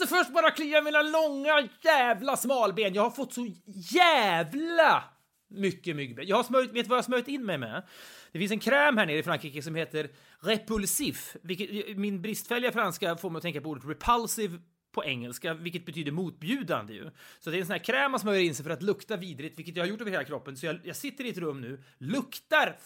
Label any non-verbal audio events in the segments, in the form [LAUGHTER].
måste först bara klia mina långa jävla smalben. Jag har fått så jävla mycket myggbett. Jag har smörjt, vet vad jag har smörjt in mig med? Det finns en kräm här nere i Frankrike som heter Repulsif, vilket min bristfälliga franska får mig att tänka på ordet repulsive på engelska, vilket betyder motbjudande ju. Så det är en sån här kräm man smörjer in sig för att lukta vidrigt, vilket jag har gjort över hela kroppen. Så jag, jag sitter i ett rum nu, luktar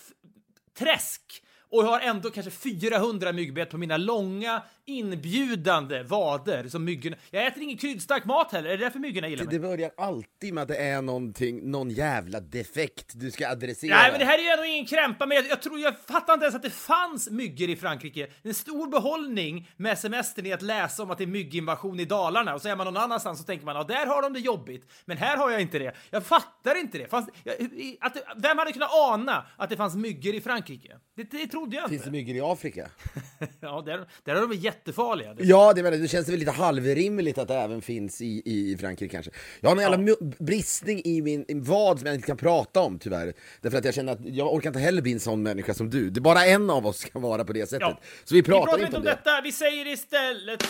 träsk och har ändå kanske 400 myggbett på mina långa inbjudande vader som myggorna. Jag äter ingen kryddstark mat heller, är det därför myggorna gillar mig? Det börjar alltid med att det är någonting, någon jävla defekt du ska adressera. Nej, men det här är ju ändå ingen krämpa, men jag, jag tror jag fattar inte ens att det fanns myggor i Frankrike. En stor behållning med semestern är att läsa om att det är mygginvasion i Dalarna och så är man någon annanstans och tänker man ja, där har de det jobbigt. Men här har jag inte det. Jag fattar inte det. Fanns, jag, att, vem hade kunnat ana att det fanns myggor i Frankrike? Det, det trodde jag inte. Finns det myggor i Afrika? [LAUGHS] ja, där, där är de väl jättefarliga. Ja, det, det känns väl lite halvrimligt att det även finns i, i Frankrike kanske. Jag har en jävla ja. bristning i min i vad som jag inte kan prata om tyvärr. Därför att jag känner att jag orkar inte heller bli en sån människa som du. Det är bara en av oss ska vara på det sättet. Ja. Så vi pratar, vi pratar inte om det. detta, vi säger istället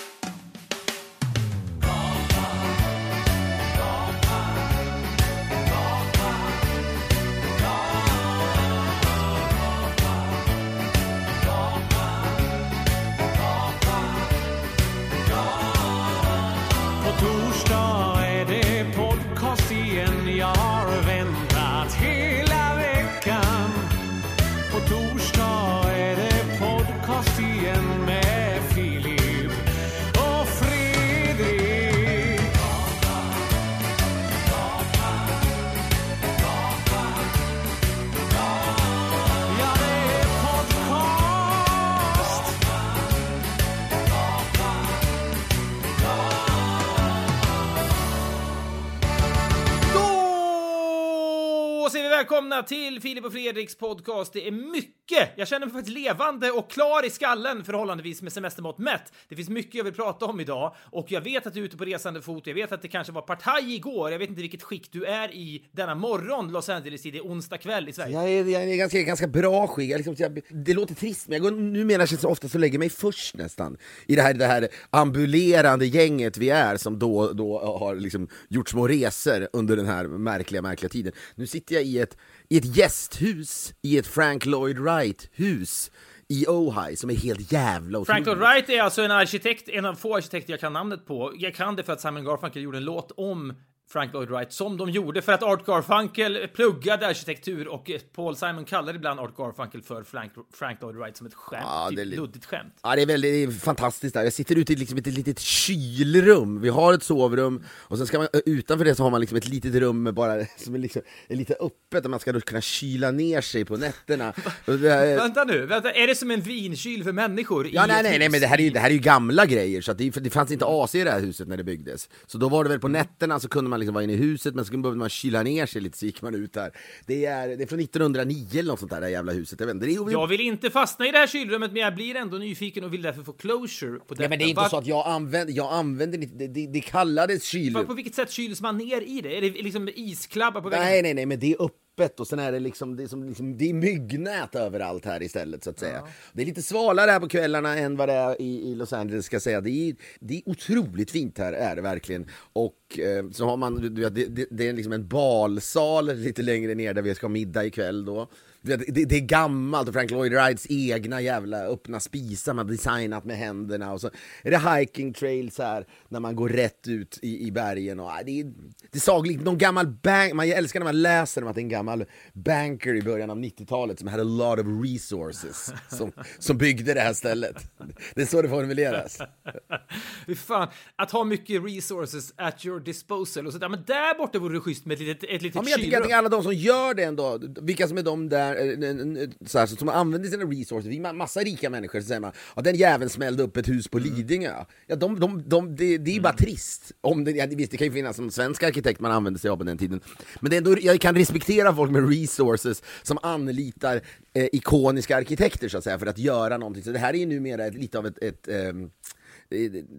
välkomna till Filip och Fredriks podcast. Det är mycket! Jag känner mig faktiskt levande och klar i skallen förhållandevis med semestermått mätt. Det finns mycket jag vill prata om idag och jag vet att du är ute på resande fot. Jag vet att det kanske var partaj igår. Jag vet inte vilket skick du är i denna morgon, Los Angeles, i det onsdag kväll i Sverige. Jag är, jag är ganska, ganska bra skick. Jag liksom, jag, det låter trist, men jag går, numera känns det ofta så lägger mig först nästan i det här, det här ambulerande gänget vi är som då, då har liksom gjort små resor under den här märkliga, märkliga tiden. Nu sitter jag i ett i ett gästhus i ett Frank Lloyd Wright-hus i Ohi som är helt jävla otroligt. Frank Lloyd Wright är alltså en arkitekt, en av få arkitekter jag kan namnet på. Jag kan det för att Simon Garfunkel gjorde en låt om Frank Lloyd Wright som de gjorde för att Art Garfunkel pluggade arkitektur och Paul Simon kallade ibland Art Garfunkel för Frank, Frank Lloyd Wright som ett skämt, ja, typ det är luddigt skämt. Ja, det är väldigt det är fantastiskt där. Jag sitter ute i liksom ett litet kylrum. Vi har ett sovrum och sen ska man utanför det så har man liksom ett litet rum med bara [LAUGHS] som är, liksom, är lite öppet och man ska då kunna kyla ner sig på nätterna. [LAUGHS] är... vänta nu, vänta, är det som en vinkyl för människor? Ja, nej, nej, nej, men det här är ju, det här är ju gamla grejer så det, det fanns inte AC i det här huset när det byggdes. Så då var det väl på nätterna så kunde man liksom vara inne i huset, men så behövde man kyla ner sig lite så gick man ut där. Det är, det är från 1909 eller något sånt där, det jävla huset. Jag, vet. Det är, jag vill inte fastna i det här kylrummet, men jag blir ändå nyfiken och vill därför få closure på detta. Ja, men det är inte Var... så att jag använder, jag använder inte, det, det, det kallades kylrum. På vilket sätt kyls man ner i det? Är det liksom isklabbar på väggen? Nej, nej, nej, men det är upp öppet och sen är det liksom, det är, som, liksom, det är myggnät överallt här istället så att säga. Ja. Det är lite svalare här på kvällarna än vad det är i, i Los Angeles ska säga. Det är, det är otroligt fint här är det verkligen. Och eh, så har man, det, det, det är liksom en balsal lite längre ner där vi ska ha middag ikväll då. Det, det, är gammalt och Frank Lloyd Wrights egna jävla öppna spisar man designat med händerna och så är det hiking trails här när man går rätt ut i, i bergen och det är, det är sagolikt, någon gammal bank, man älskar när man läser om att det är en gammal banker i början av 90-talet som hade a lot of resources som, som byggde det här stället. Det är så det formuleras. [LAUGHS] Fy fan, att ha mycket resources at your disposal och så där, men där borta vore det schysst med ett litet, ett litet ja, men jag tycker att alla de som gör det ändå, vilka som är de där här, så här, som använder sina resources, vi är massa rika människor, så säger man ja, den jäveln smällde upp ett hus på mm. Lidingö. Ja, de, de, de, det, det är bara mm. trist. Om det, ja, visst, det kan ju finnas som svensk arkitekt man använde sig av på den tiden. Men det är ändå, jag kan respektera folk med resources som anlitar eh, ikoniska arkitekter så att säga för att göra någonting. Så det här är ju numera ett, lite av ett, ett um,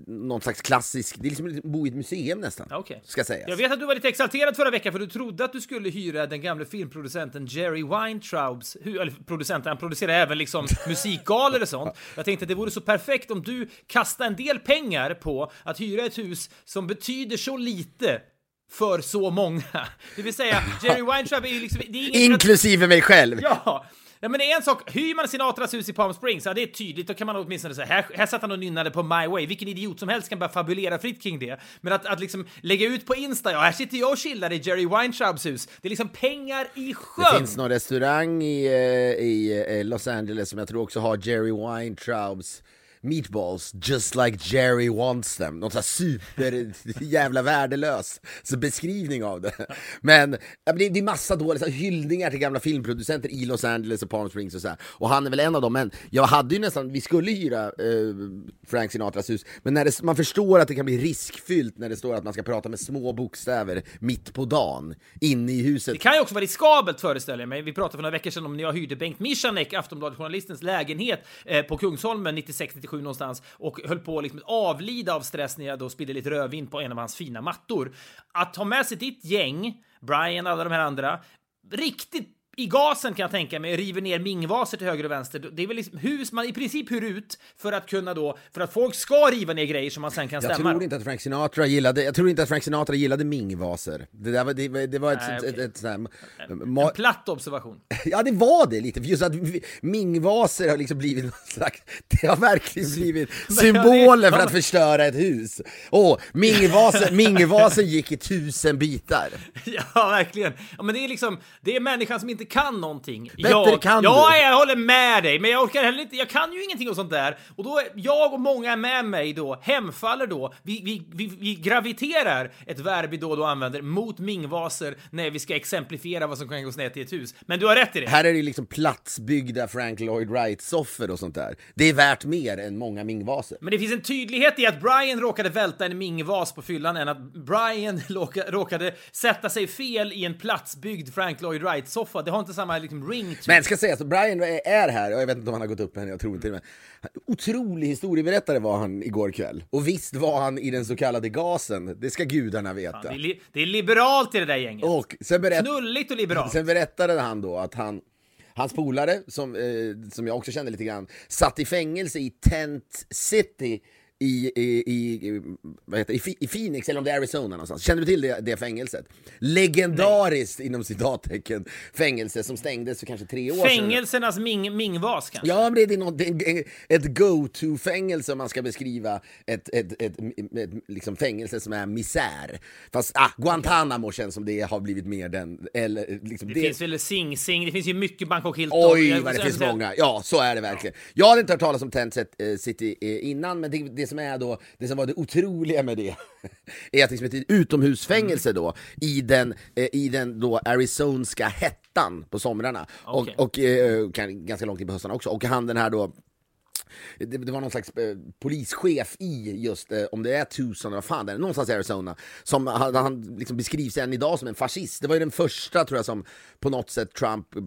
någon slags klassisk, det är liksom att bo i ett museum nästan. Okej. Ska sägas. Jag vet att du var lite exalterad förra veckan för du trodde att du skulle hyra den gamle filmproducenten Jerry Weintraubs, eller producenten, han producerar även liksom [LAUGHS] musikgalor och sånt. Jag tänkte att det vore så perfekt om du kastade en del pengar på att hyra ett hus som betyder så lite för så många. Det vill säga, Jerry Weintraub är ju liksom, är Inklusive mig själv! Ja! Ja men det är en sak, hyr man Sinatras hus i Palm Springs, ja det är tydligt, då kan man åtminstone säga här, här satt han och nynnade på My Way, vilken idiot som helst kan bara fabulera fritt kring det. Men att, att liksom lägga ut på Insta, ja här sitter jag och chillar i Jerry Weintraubs hus, det är liksom pengar i sjön! Det finns någon restaurang i, eh, i eh, Los Angeles som jag tror också har Jerry Weintraubs meatballs just like Jerry wants them. Någon sån här super [LAUGHS] jävla värdelös så beskrivning av det. Men ja, men det, det är massa dåliga så här hyllningar till gamla filmproducenter i Los Angeles och Palm Springs och så här. Och han är väl en av dem. Men jag hade ju nästan, vi skulle hyra eh, Frank Sinatras hus, men när det, man förstår att det kan bli riskfyllt när det står att man ska prata med små bokstäver mitt på dagen inne i huset. Det kan ju också vara riskabelt föreställer jag mig. Vi pratade för några veckor sedan om när jag hyrde Bengt Michanek, Aftonbladet-journalistens lägenhet eh, på Kungsholmen 96-97 någonstans och höll på att liksom avlida av stress när jag då spillde lite rödvin på en av hans fina mattor. Att ha med sig ditt gäng, Brian, alla de här andra, riktigt i gasen kan jag tänka mig, river ner mingvaser till höger och vänster. Det är väl liksom hus man i princip hyr ut för att kunna då, för att folk ska riva ner grejer som man sen kan Jag stämma. tror inte att Frank Sinatra gillade, jag tror inte att Frank Sinatra gillade mingvaser. Det, där var, det, det var ett, Nej, ett, okej. ett, ett, här, En ma- platt observation. [LAUGHS] Ja det var det lite, för just att mingvaser har liksom blivit någon slags, det har verkligen blivit [LAUGHS] symbolen för att [LAUGHS] förstöra ett hus. Åh, mingvasen, mingvasen gick i tusen bitar. Ja, verkligen. Ja, men det är liksom, det är människan som inte kan någonting. Bättre jag, kan ja, du. jag håller med dig, men jag orkar heller inte, jag kan ju ingenting och sånt där. Och då, jag och många med mig då, hemfaller då, vi, vi, vi, vi graviterar, ett verb vi då och då använder, mot mingvaser när vi ska exemplifiera vad som kan gå snett i ett hus. Men du har rätt i det. Här är det liksom platsbyggda Frank Lloyd Wright-soffor och sånt där. Det är värt mer än många mingvaser. Men det finns en tydlighet i att Brian råkade välta en mingvas på fyllan än att Brian [LAUGHS] råka- råkade sätta sig fel i en platsbyggd Frank Lloyd Wright-soffa. Har inte samma liksom ring Men ska sägas, att Brian är här, jag vet inte om han har gått upp än, jag tror inte det. Men otrolig historieberättare var han igår kväll. Och visst var han i den så kallade gasen, det ska gudarna veta. Det är, li- det är liberalt i det där gänget. Och sen, berätt, Knulligt och liberalt. sen berättade han då att han Hans polare, som, eh, som jag också kände lite grann, satt i fängelse i Tent City i, i, i, vad heter, det, i, Phoenix, eller om det är Arizona någonstans. Känner du till det, det fängelset? Legendariskt, inom citattecken, fängelse som stängdes för kanske tre år sedan. Fängelsernas ming, mingvas kanske? Ja, men det är, något, det ett go-to-fängelse om man ska beskriva ett, ett, ett, ett, liksom fängelse som är misär. Fast ah, Guantanamo känns som det har blivit mer den... Eller, liksom, Det, finns väl Sing Sing, det finns ju mycket Bangkok Hilton. Oj, vad det finns många. Ja, så är det verkligen. Jag hade inte hört talas om Tent Set- eh, City eh, innan, men det, det som är då, det som var det otroliga med det, [LAUGHS] är att det är ett utomhusfängelse då, i den, eh, i den då arizonska hettan på somrarna. Okej. Och, och eh, kan- ganska långt in på höstarna också. Och han den här då, det, det var någon slags eh, polischef i just, eh, om det är Tucson eller vad fan det är, någonstans i Arizona, som han, han liksom beskrivs än idag som en fascist. Det var ju den första tror jag som på något sätt Trump eh,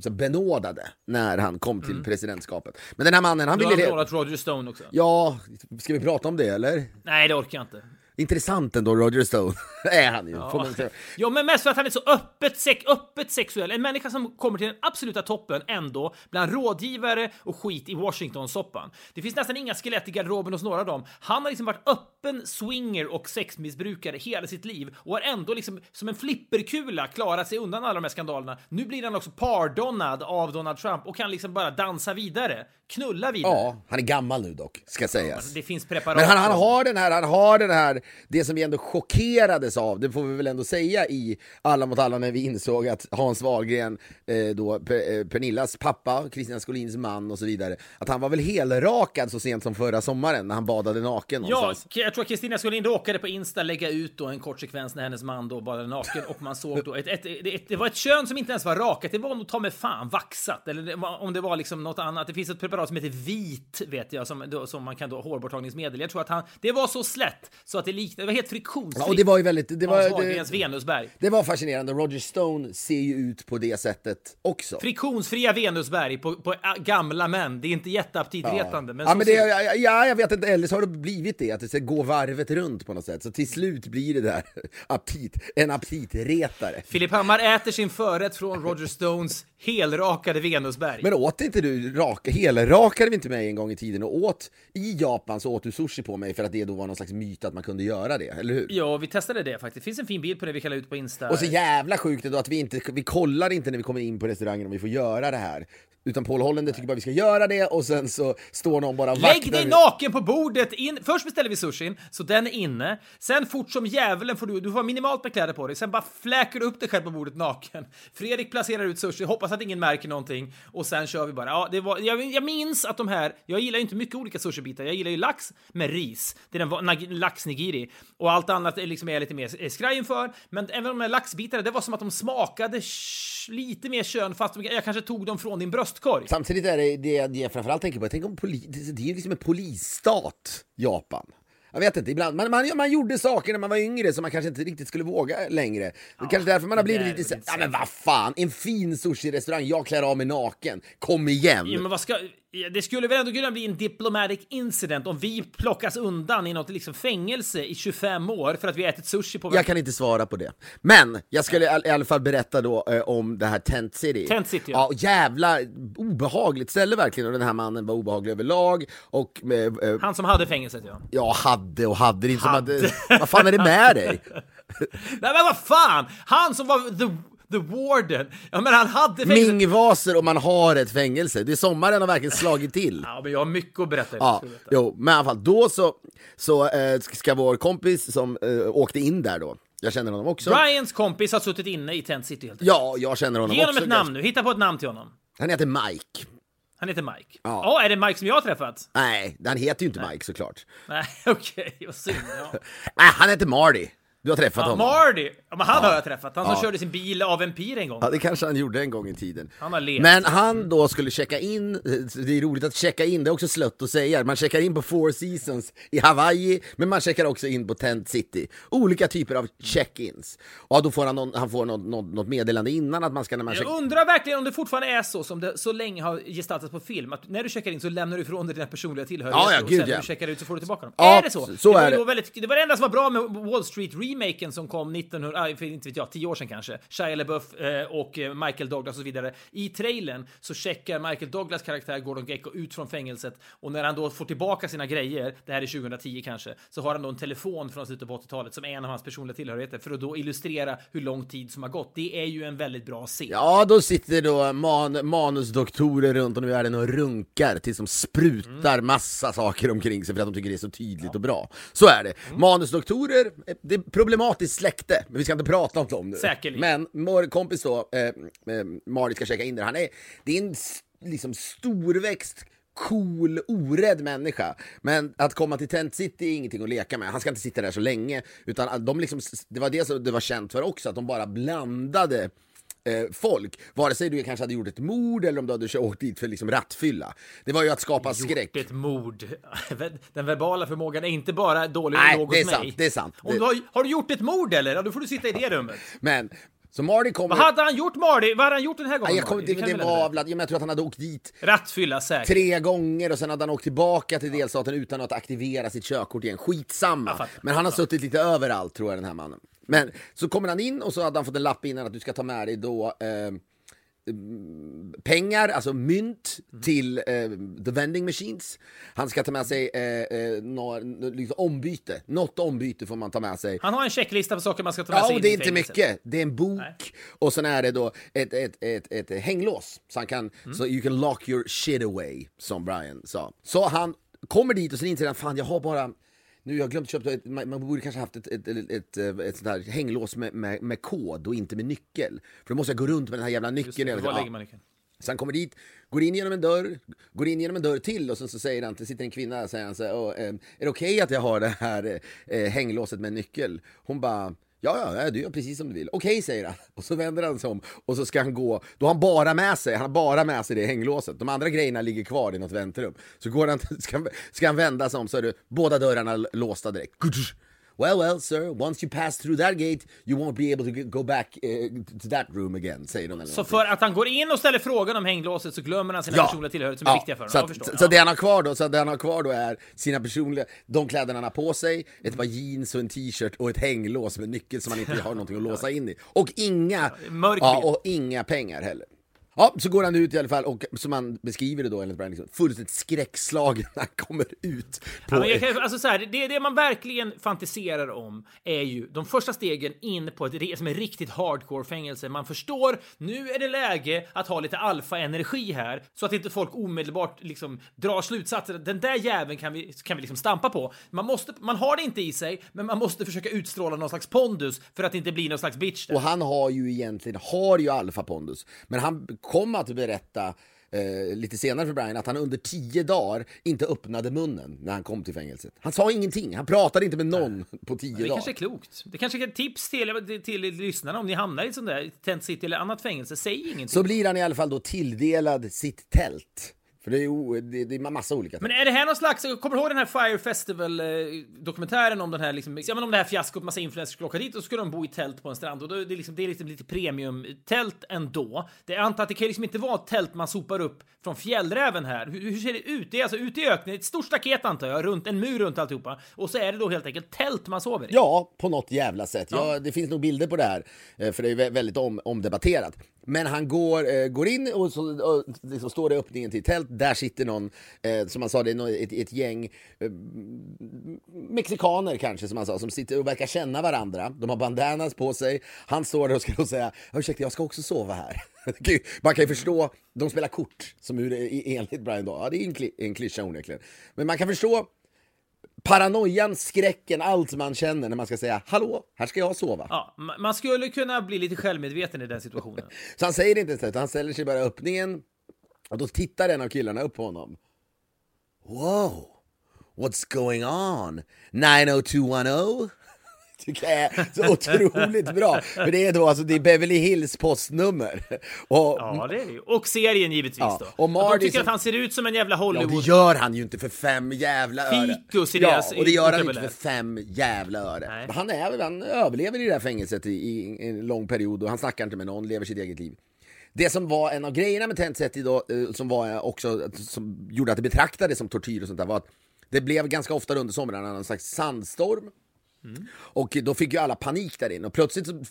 så benådade när han kom till presidentskapet. Men den här mannen, han Du har ville... Roger Stone också? Ja, ska vi prata om det eller? Nej, det orkar jag inte. Intressant ändå, Roger Stone. [LAUGHS] är han ju. säga. Ja, men mest för att han är så öppet, sex, öppet sexuell. En människa som kommer till den absoluta toppen ändå bland rådgivare och skit i Washington-soppan. Det finns nästan inga skelett i garderoben hos några av dem. Han har liksom varit öppen swinger och sexmissbrukare hela sitt liv och har ändå liksom som en flipperkula klarat sig undan alla de här skandalerna. Nu blir han också pardonad av Donald Trump och kan liksom bara dansa vidare, knulla vidare. Ja, han är gammal nu dock, ska sägas. Det finns preparat. Men han, han har den här, han har den här, det som vi ändå chockerades av, det får vi väl ändå säga i Alla mot alla när vi insåg att Hans Wahlgren, eh, då Pe- eh, Pernillas pappa, Kristina Skolins man och så vidare, att han var väl helrakad så sent som förra sommaren när han badade naken Ja, någonstans. k- jag tror att Kristina skulle råkade på Insta lägga ut då en kort sekvens när hennes man då bara naken och man såg då ett, ett, ett, det var ett kön som inte ens var rakat. Det var nog ta med fan vaxat eller det var, om det var liksom något annat. Det finns ett preparat som heter vit vet jag som, då, som man kan då hårborttagningsmedel. Jag tror att han det var så slätt så att det liknade. Det var helt friktionsfritt. Ja, och det var ju väldigt... Det var, Hans det, Venusberg. det var fascinerande. Roger Stone ser ju ut på det sättet också. Friktionsfria Venusberg på, på äh, gamla män. Det är inte jätteaptitretande. Men, ja, men det, ser- ja, ja, jag vet inte, eller så har det blivit det, att det ska gå varvet runt på något sätt. Så till slut blir det där [LAUGHS] aptit, en aptitretare. Filip Hammar äter sin förrätt från Roger Stones helrakade Venusberg. Men åt inte du raka, helrakade vi inte mig en gång i tiden och åt i Japan så åt du sushi på mig för att det då var någon slags myt att man kunde göra det, eller hur? Ja, vi testade det faktiskt. Det finns en fin bild på det vi kan la ut på Insta. Och så jävla sjukt då att vi inte, vi kollar inte när vi kommer in på restaurangen om vi får göra det här. Utan Paul Hollander tycker bara vi ska göra det och sen så står någon bara och Lägg vaktar- dig naken på bordet! In. Först beställer vi sushin, så den är inne. Sen fort som djävulen får du, du får ha minimalt med kläder på dig. Sen bara fläker du upp dig själv på bordet naken. Fredrik placerar ut sushi, hoppas att ingen märker någonting. Och sen kör vi bara. Ja, det var, jag, jag minns att de här, jag gillar ju inte mycket olika sushibitar. Jag gillar ju lax med ris. Det är den nag- lax-nigiri. Och allt annat är liksom jag lite mer skraj inför. Men även de här laxbitarna, det var som att de smakade lite mer kön fast de, jag kanske tog dem från din bröstkorg. Samtidigt är det det jag- framförallt tänker på, jag tänker om poli, det är liksom en polisstat, Japan. Jag vet inte, ibland, man, man, man gjorde saker när man var yngre som man kanske inte riktigt skulle våga längre. Det är kanske därför man har blivit lite är så, väl ja men vad fan, en fin sushi-restaurang, jag klär av mig naken, kom igen! Ja, men vad ska... ja, Det skulle väl ändå kunna bli en diplomatic incident om vi plockas undan i något liksom fängelse i 25 år för att vi ätit sushi på Jag kan inte svara på det. Men jag skulle i all- i alla fall berätta då eh, om det här Tent City. Tent City, ja. ja. jävla obehagligt ställe verkligen. Och den här mannen var obehaglig överlag. Och eh, eh, Han som hade fängelset, ja. jag hade och hade det inte som Hade. hade... Vad fan är det med dig? [LAUGHS] Nej, men vad fan! Han som var the, the warden. Ja, men han hade fängelset. Mingvaser och man har ett fängelse. Det är sommaren har verkligen slagit till. Ja, men jag har mycket att berätta. Ja, jo, men i alla fall då så, så eh, ska vår kompis som eh, åkte in där då, jag känner honom också. Brians kompis har suttit inne i Tent City helt Ja, jag känner honom Ge honom också. ett namn nu. Hitta på ett namn till honom. Han heter Mike. Han heter Mike. Ja. Ja, är det Mike som jag har träffat? Nej, han heter ju inte Mike såklart. Nej, [LAUGHS] okej, vad synd. Ja. [LAUGHS] Nej, han heter Marty. Du har träffat Ja, honom. Marty! Ja, men han har jag träffat. Han som Ja. körde sin bil av en pir en gång. Ja, det kanske han gjorde en gång i tiden. Han har levt. Men han då skulle checka in, det är roligt att checka in, det är också slött att säga. Man checkar in på Four Seasons i Hawaii, men man checkar också in på Tent City. Olika typer av check-ins. Och då får han, någon, han får något, något, något meddelande innan att man ska, när man Jag checkar undrar verkligen om det fortfarande är så som det så länge har gestaltats på film. Att när du checkar in så lämnar du ifrån dig dina personliga tillhörigheter Ja, ja, och gud, sen när ja. du checkar ut så får du tillbaka dem. Ja, är det så? så det, är var, det. då väldigt, det var det enda som var bra med Wall Street-remaken som kom 1900, ah, för inte vet jag, 10 år sedan kanske. Shia LaBeouf eh, och eh, Michael Douglas och så vidare. I trailern så checkar Michael Douglas karaktär Gordon Gekko ut från fängelset och när han då får tillbaka sina grejer, det här är 2010 kanske, så har han då en telefon från slutet på 80-talet som är en av hans personliga tillhörigheter för att då illustrera hur lång tid som har gått. Det är ju en väldigt bra scen. Ja, då sitter då man, manusdoktorer runt om i världen och runkar tills de sprutar Mm. massa saker omkring sig för att de tycker det är så tydligt och bra. Så är det. Mm. Manusdoktorer, eh, det problematiskt släkte, men vi ska inte prata om dem nu. Säkerligen. Men vår kompis då, eh, eh, Marit ska checka in där, han är, det är en liksom storväxt cool, orädd människa. Men att komma till Tent City är ingenting att leka med. Han ska inte sitta där så länge. Utan de liksom, det var det som det var känt för också, att de bara blandade eh, folk. Vare sig du kanske hade gjort ett mord eller om du hade åkt dit för liksom rattfylla. Det var ju att skapa skräck. Gjort ett mord. [LAUGHS] Den verbala förmågan är inte bara dålig Nej, låg det är hos mig. sant, det är sant. Om Det- du har, har du gjort ett mord eller? Ja, då får du sitta i det rummet. Men, så Marty kommer... Vad hade han gjort Marty? Vad hade han gjort den här gången? Nej, jag Marty? det, det, vi var väl- jag tror att han hade åkt dit Rattfylla säkert. tre gånger och sen hade han åkt tillbaka till delstaten utan att aktivera sitt körkort igen. Skitsamma. Men han har suttit lite överallt tror jag den här mannen. Men så kommer han in och så hade han fått en lapp innan att du ska ta med dig då eh, pengar, alltså mynt Mm. till eh, the vending machines. Han ska ta med sig eh, eh, liksom ombyte. Något ombyte får man ta med sig. Han har en checklista på saker man ska ta med sig Ja, och in det är inte mycket. Det är en bok Nej. och sen är det då ett, ett, ett, ett hänglås. Så han kan, Mm. så you can lock your shit away, som Brian sa. Så han kommer dit och sen inser han, fan jag har bara nu jag glömt köpa ett, man, borde kanske haft ett, ett, ett, ett, ett sånt där hänglås med, med, med kod och inte med nyckel. För då måste jag gå runt med den här jävla Just nyckeln. det, Var lägger man nyckeln? Så han kommer dit, går in genom en dörr, går in genom en dörr till och så, så säger han, det sitter en kvinna, säger han så här, "Åh, ehm, är det okej att jag har det här eh, hänglåset med nyckel? Hon bara, Ja, ja, du gör precis som du vill. Okej, säger han. Och så vänder han sig om och så ska han gå. Då har han bara med sig, han har bara med sig det hänglåset. De andra grejerna ligger kvar i något väntrum. Så går han, [LAUGHS] ska, ska han vända sig om så är det båda dörrarna låsta direkt. Well, well, sir, once you pass through that gate you won't be able to go back uh, to that room again, säger de. Så för att han går in och ställer frågan om hänglåset så glömmer han sina Ja. personliga tillhörigheter som är viktiga för så, honom. Jag att, förstår. så Ja. det han har kvar då, så det han har kvar då är sina personliga, de kläderna han har på sig, ett par jeans och en t-shirt och ett hänglås med nyckel som han inte har någonting att låsa in i. Och inga, ja, och inga pengar heller. Ja, så går han ut i alla fall och som han beskriver det då enligt Brian, liksom, fullständigt skräckslagen när han kommer ut. På, Ja, kan, alltså så här, det, det man verkligen fantiserar om är ju de första stegen in på ett som är riktigt hardcore fängelse. Man förstår, nu är det läge att ha lite alfa-energi här så att inte folk omedelbart liksom drar slutsatser. Den där jäveln kan vi, kan vi liksom stampa på. Man, måste, man har det inte i sig, men man måste försöka utstråla någon slags pondus för att inte blir någon slags bitch där. Och han har ju egentligen, har ju alfapondus. Men han kom att berätta eh, lite senare för Brian att han under tio dagar inte öppnade munnen när han kom till fängelset. Han sa ingenting, han pratade inte med någon på tio Det dagar. kanske är klokt. Det kanske är ett tips till, till, till lyssnarna om ni hamnar i sån där Tent City eller annat fängelse. Säg ingenting. Så blir han i alla fall då tilldelad sitt tält. För det är ju det, det är massa olika. Men är det här någon slags, kommer du ihåg den här Fire Festival-dokumentären om den här, liksom, ja, men om det här fiaskot, massa influencers skulle åka dit och så skulle de bo i tält på en strand och då, är det, liksom, det är liksom lite premium-tält ändå. Det, jag antar att det kan liksom inte vara tält man sopar upp från fjällräven här. Hur, hur ser det ut? Det är alltså ute i öknen, ett stort staket antar jag, runt, en mur runt alltihopa. Och så är det då helt enkelt tält man sover i. Ja, på något jävla sätt. Ja. det finns nog bilder på det här, eh, för det är vä- väldigt om, omdebatterat. Men han går, eh, går in och så och liksom står det öppningen till tält. Där sitter någon, eh, som han sa, det är ett, ett gäng eh, mexikaner kanske, som han sa, som sitter och verkar känna varandra. De har bandanas på sig. Han står där och ska då säga, ursäkta, jag ska också sova här. [LAUGHS] Man kan ju förstå, de spelar kort, som ur, eh, enligt Brian då. Ja, det är en, kli, en klyscha onekligen. Men man kan förstå paranoian, skräcken, allt man känner när man ska säga hallå, här ska jag sova. Ja, ma- man skulle kunna bli lite självmedveten i den situationen. [LAUGHS] Så han säger inte ens det, han ställer sig bara i öppningen och då tittar en av killarna upp på honom. Wow, what's going on? 90210? Tycker jag är så otroligt bra. För det är då alltså, det är Beverly Hills postnummer. Och, Ja, det är det ju. Och serien givetvis Ja, då. och Och de Marty tycker som- att han ser ut som en jävla Ja, Hollywood... det gör han ju inte för fem jävla öre. Fikus i ja, deras och det gör han ju inte för fem jävla öre. Nej. Han, är, han överlever i det här fängelset i, i en lång period och han snackar inte med någon, lever sitt eget liv. Det som var en av grejerna med Tent City då, eh, som var också, som gjorde att det betraktades som tortyr och sånt där, var att det blev ganska ofta under somrarna någon slags sandstorm. Mm. Och då fick ju alla panik där inne och plötsligt så,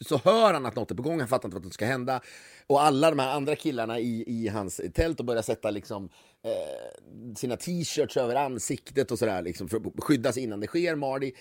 så hör han att något är på gång, han fattar inte vad som ska hända. Och alla de här andra killarna i, i hans tält och börjar sätta liksom eh, sina t-shirts över ansiktet och sådär liksom för att skydda sig innan det sker. Marty,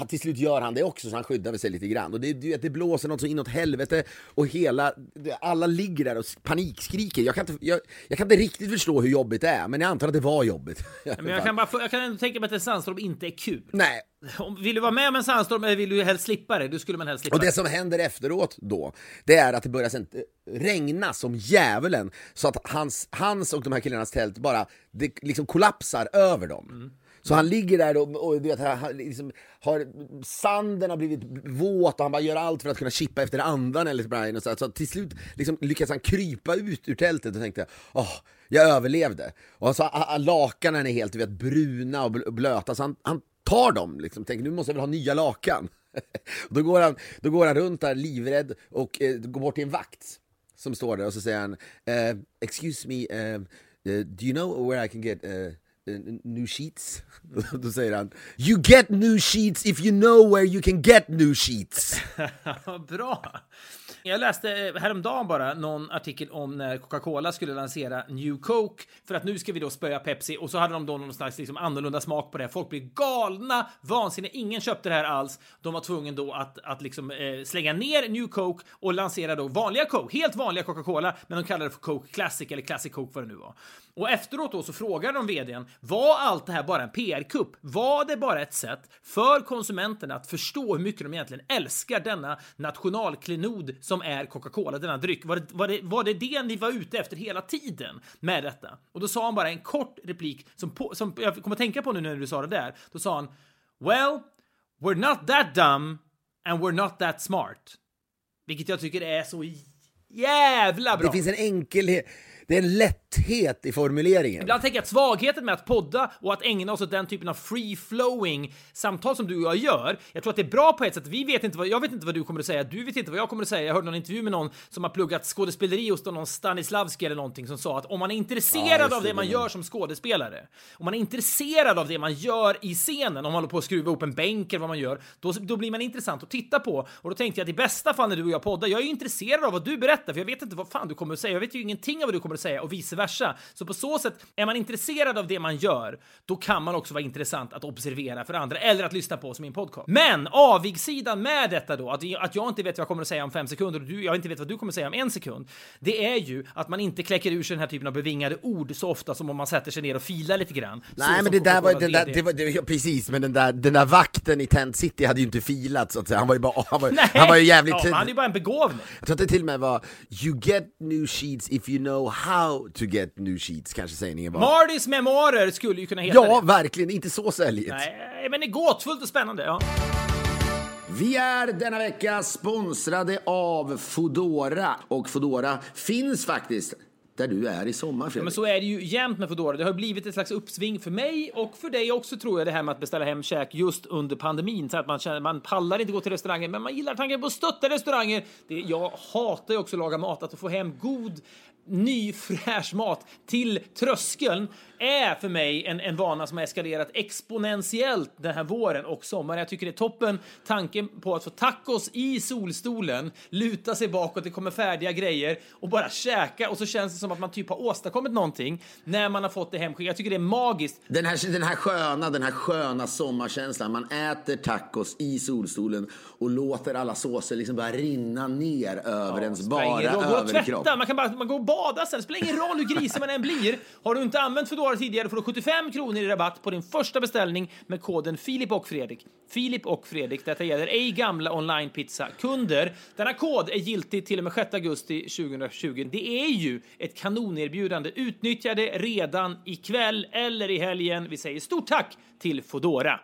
ja, till slut gör han det också så han skyddar sig lite grann. Och det, du vet, det blåser något så inåt helvete och hela, det- alla ligger där och panikskriker. Jag kan, inte, jag, jag kan inte riktigt förstå hur jobbigt det är, men jag antar att det var jobbigt. [LAUGHS] Men jag kan, bara, jag kan ändå tänka mig att en sandstorm inte är kul. Nej, Om, vill du vara med om en sandstorm eller vill du helst slippa det? Då skulle man helst slippa Och det som händer efteråt då, det är att det börjar sen eh, regna som djävulen. Så att hans, hans och de här killarnas tält bara, det liksom kollapsar över dem. Så han ligger där och, och du vet, han, liksom har, sanden har blivit våt och han bara gör allt för att kunna chippa efter andan enligt Brian. Och så, så till slut liksom lyckas han krypa ut ur tältet och tänkte, åh, jag överlevde. Och så a- a- lakanen är helt du vet, bruna och blöta, så han, han tar dem, liksom, tänker nu måste jag väl ha nya lakan. [LAUGHS] då, går han, då går han runt där livrädd och eh, går bort till en vakt som står där och så säger han eh, Excuse me, eh, eh do you know where I can get eh, new sheets? [LAUGHS] då säger han You get new sheets if you know where you can get new sheets. [LAUGHS] Bra! Jag läste eh, häromdagen bara någon artikel om när Coca-Cola skulle lansera New Coke för att nu ska vi då spöa Pepsi och så hade de då någon slags liksom annorlunda smak på det. Folk blev galna, vansinniga, ingen köpte det här alls. De var tvungna då att, att liksom eh, slänga ner New Coke och lansera då vanliga Coke, helt vanliga Coca-Cola, men de kallade det för Coke Classic eller Classic Coke vad det nu var. Och efteråt då så frågade de vdn, var allt det här bara en PR-kupp? Var det bara ett sätt för konsumenterna att förstå hur mycket de egentligen älskar denna nationalklenod som som är Coca-Cola, denna dryck. Var det, var, det, var det det ni var ute efter hela tiden med detta? Och då sa han bara en kort replik som, på, som jag kommer att tänka på nu när du sa det där. Då sa han Well, we're not that dumb and we're not that smart. Vilket jag tycker är så jävla bra. Det finns en enkelhet. Det är en lätt lätthet i formuleringen. Ibland tänker jag att svagheten med att podda och att ägna oss åt den typen av free-flowing samtal som du och jag gör, jag tror att det är bra på ett sätt. Vi vet inte vad, jag vet inte vad du kommer att säga, du vet inte vad jag kommer att säga. Jag hörde någon intervju med någon som har pluggat skådespeleri hos någon Stanislavski eller någonting som sa att om man är intresserad Ja, av det det, man gör som skådespelare, om man är intresserad av det man gör i scenen, om man håller på att skruva upp en bänk eller vad man gör, då, då blir man intressant att titta på. Och då tänkte jag att i bästa fall när du och jag poddar, jag är ju intresserad av vad du berättar, för jag vet inte vad fan du kommer att säga. Jag vet ju ingenting av vad du kommer att säga och vice versa. Så på så sätt, är man intresserad av det man gör, då kan man också vara intressant att observera för andra eller att lyssna på som i en podcast. Men avigsidan med detta då, att, att jag inte vet vad jag kommer att säga om fem sekunder och du, jag inte vet vad du kommer att säga om en sekund, det är ju att man inte kläcker ur sig den här typen av bevingade ord så ofta som om man sätter sig ner och filar lite grann. Nej men det där var, den där, det var det, ja, precis, men den där, den där vakten i Tent City hade ju inte filat så att säga, han var ju bara, han var, [LAUGHS] Nej! han var ju jävligt ja, han är ju bara en begåvning. Jag tror att det till och med var You get new sheets if you know how to get new sheets, kanske sägningen var. Mardys memoarer skulle ju kunna heta ja, det. verkligen, inte så säljigt. Nej, men det är gåtfullt och spännande. Ja. Vi är denna vecka sponsrade av Fodora och Fodora finns faktiskt där du är i sommar Ja, Fredrik. men så är det ju jämt med Foodora. Det har blivit ett slags uppsving för mig och för dig också tror jag det här med att beställa hem käk just under pandemin så att man känner man pallar inte gå till restauranger men man gillar tanken på att stötta restauranger. Det, jag hatar ju också att laga mat, att få hem god ny fräsch mat till tröskeln är för mig en, en vana som har eskalerat exponentiellt den här våren och sommaren. Jag tycker det är toppen. Tanken på att få tacos i solstolen, luta sig bakåt, det kommer färdiga grejer och bara käka och så känns det som att man typ har åstadkommit någonting när man har fått det hemskickat. Jag tycker det är magiskt. Den här, den här sköna, den här sköna sommarkänslan. Man äter tacos i solstolen och låter alla såser liksom bara rinna ner över ens Spelar bara överkropp. man kan bara man går och bada sen. Det spelar ingen roll hur grisig man än blir. Har du inte använt Foodora tidigare får du 75 kronor i rabatt på din första beställning med koden Filip och Fredrik. Filip och Fredrik. Detta gäller ej gamla online-pizza-kunder. Denna kod är giltig till och med 6 augusti 2020. Det är ju ett kanonerbjudande. Utnyttja det redan ikväll eller i helgen. Vi säger stort tack till Foodora.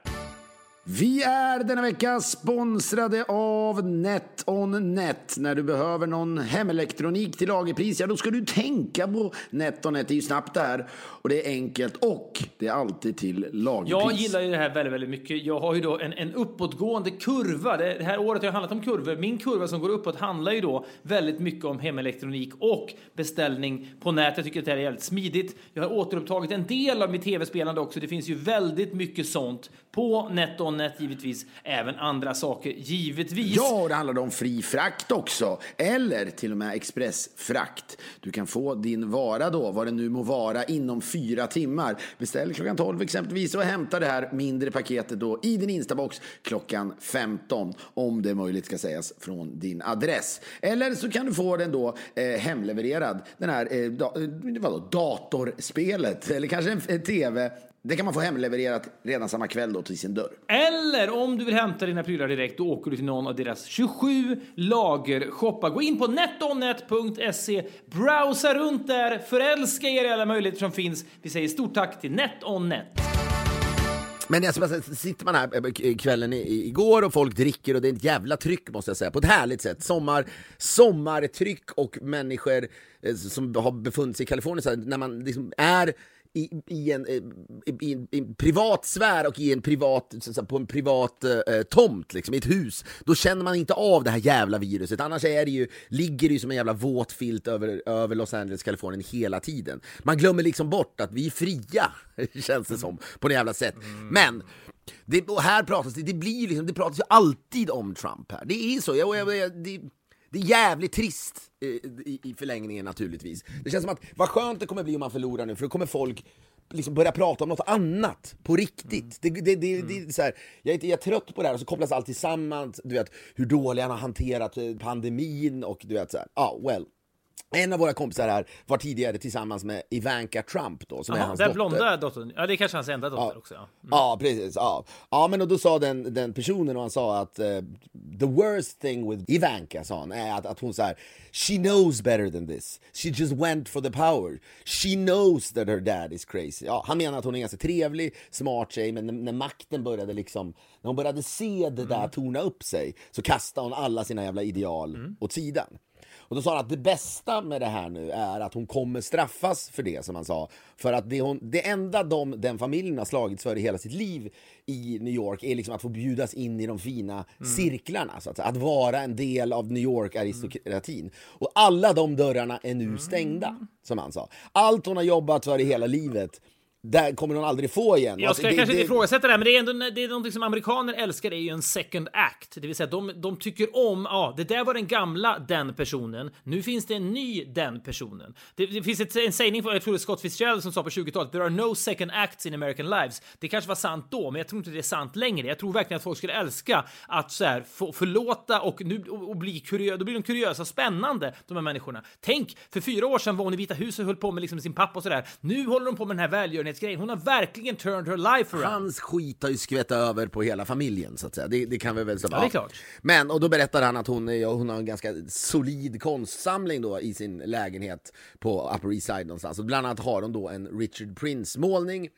Vi är denna vecka sponsrade av NetOnNet. När du behöver någon hemelektronik till lagerpris, ja då ska du tänka på NetOnNet. Det är ju snabbt det här och det är enkelt och det är alltid till lagerpris. Jag gillar ju det här väldigt, väldigt mycket. Jag har ju då en, en uppåtgående kurva. Det, det här året har jag handlat om kurvor. Min kurva som går uppåt handlar ju då väldigt mycket om hemelektronik och beställning på nätet. Jag tycker att det här är jävligt smidigt. Jag har återupptagit en del av mitt tv-spelande också. Det finns ju väldigt mycket sånt på NetOnNet givetvis. Även andra saker givetvis. Ja, och det handlar om fri frakt också. Eller till och med expressfrakt. Du kan få din vara då, vad det nu må vara, inom fyra timmar. Beställ klockan 12 exempelvis och hämta det här mindre paketet då i din instabox klockan 15. Om det är möjligt ska sägas från din adress. Eller så kan du få den då eh, hemlevererad. Den här eh, da, eh, vadå, datorspelet eller kanske en, en tv. Det kan man få hemlevererat redan samma kväll då till sin dörr. Eller om du vill hämta dina prylar direkt, då åker du till någon av deras 27 lagershoppar. Gå in på netonnet.se, browsa runt där, förälska er i alla möjligheter som finns. Vi säger stort tack till NetOnNet. Men alltså, sitter man här eh, kvällen igår och folk dricker och det är ett jävla tryck måste jag säga, på ett härligt sätt. Sommar, sommartryck och människor eh, som har befunnit sig i Kalifornien, så här, när man liksom är i, i, en, eh, i, en, i en privat sfär och i en privat, på en privat eh, tomt, liksom, i ett hus, då känner man inte av det här jävla viruset. Annars är det ju, ligger det ju som en jävla våt filt över, över Los Angeles, Kalifornien hela tiden. Man glömmer liksom bort att vi är fria, [LAUGHS] känns det som, på något jävla sätt. Men det, och här pratas det, det blir liksom, det pratas ju alltid om Trump här. Det är så. Jag, jag, jag, det, det är jävligt trist eh, i, i förlängningen naturligtvis. Det känns som att vad skönt det kommer bli om man förlorar nu, för då kommer folk liksom börja prata om något annat på riktigt. Det, det, det, det, är här, jag, är, jag är trött på det här och så kopplas allt tillsammans. Du vet hur dåliga han har hanterat eh, pandemin och du vet så här, ja, well. En av våra kompisar här var tidigare tillsammans med Ivanka Trump då, som är Jaha, hans den dotter. blonda dottern. Ja, det är kanske hans enda dotter också. Ja. Ja, precis. Ja. ja, men och då sa den, den personen och han sa att eh, the worst thing with Ivanka, sa han, är att, att hon så här, she knows better than this. She just went for the power. She knows that her dad is crazy. Ja, han menar att hon är ganska trevlig, smart tjej, men när, när makten började liksom, när hon började se det där torna upp sig, så kastade hon alla sina jävla ideal åt sidan. Och då sa han att det bästa med det här nu är att hon kommer straffas för det, som han sa. För att det, hon, det enda de, den familjen har slagits för i hela sitt liv i New York är liksom att få bjudas in i de fina cirklarna. Så att, att vara en del av New York-aristokratin. Och alla de dörrarna är nu stängda, som han sa. Allt hon har jobbat för i hela livet, där kommer hon aldrig få igen. Jag Alltså, ska det- kanske det- inte ifrågasätta det här, men det är ändå det är någonting som amerikaner älskar, det är ju en second act. Det vill säga, de, de tycker om, ja, det där var den gamla den personen, nu finns det en ny den personen. Det, det finns ett, en sägning från, jag tror det är Scott Fitzgerald som sa på 20-talet, there are no second acts in American lives. Det kanske var sant då, men jag tror inte det är sant längre. Jag tror verkligen att folk skulle älska att så här, få förlåta och, nu, och, och bli kuriösa, då blir de kuriösa och spännande, de här människorna. Tänk, för fyra år sedan var hon i Vita huset och höll på med liksom sin pappa och sådär. Nu håller de på med den här välgörenhetsgrejen. Hon har verkligen turned her life around. Hans skit har ju skvätt över på hela familjen så att säga. Det, det kan vi väl säga. Ja, det är klart. Men, och då berättar han att hon, är, hon har en ganska solid konstsamling då i sin lägenhet på Upper East Side någonstans. Och bland annat har hon då en Richard Prince-målning.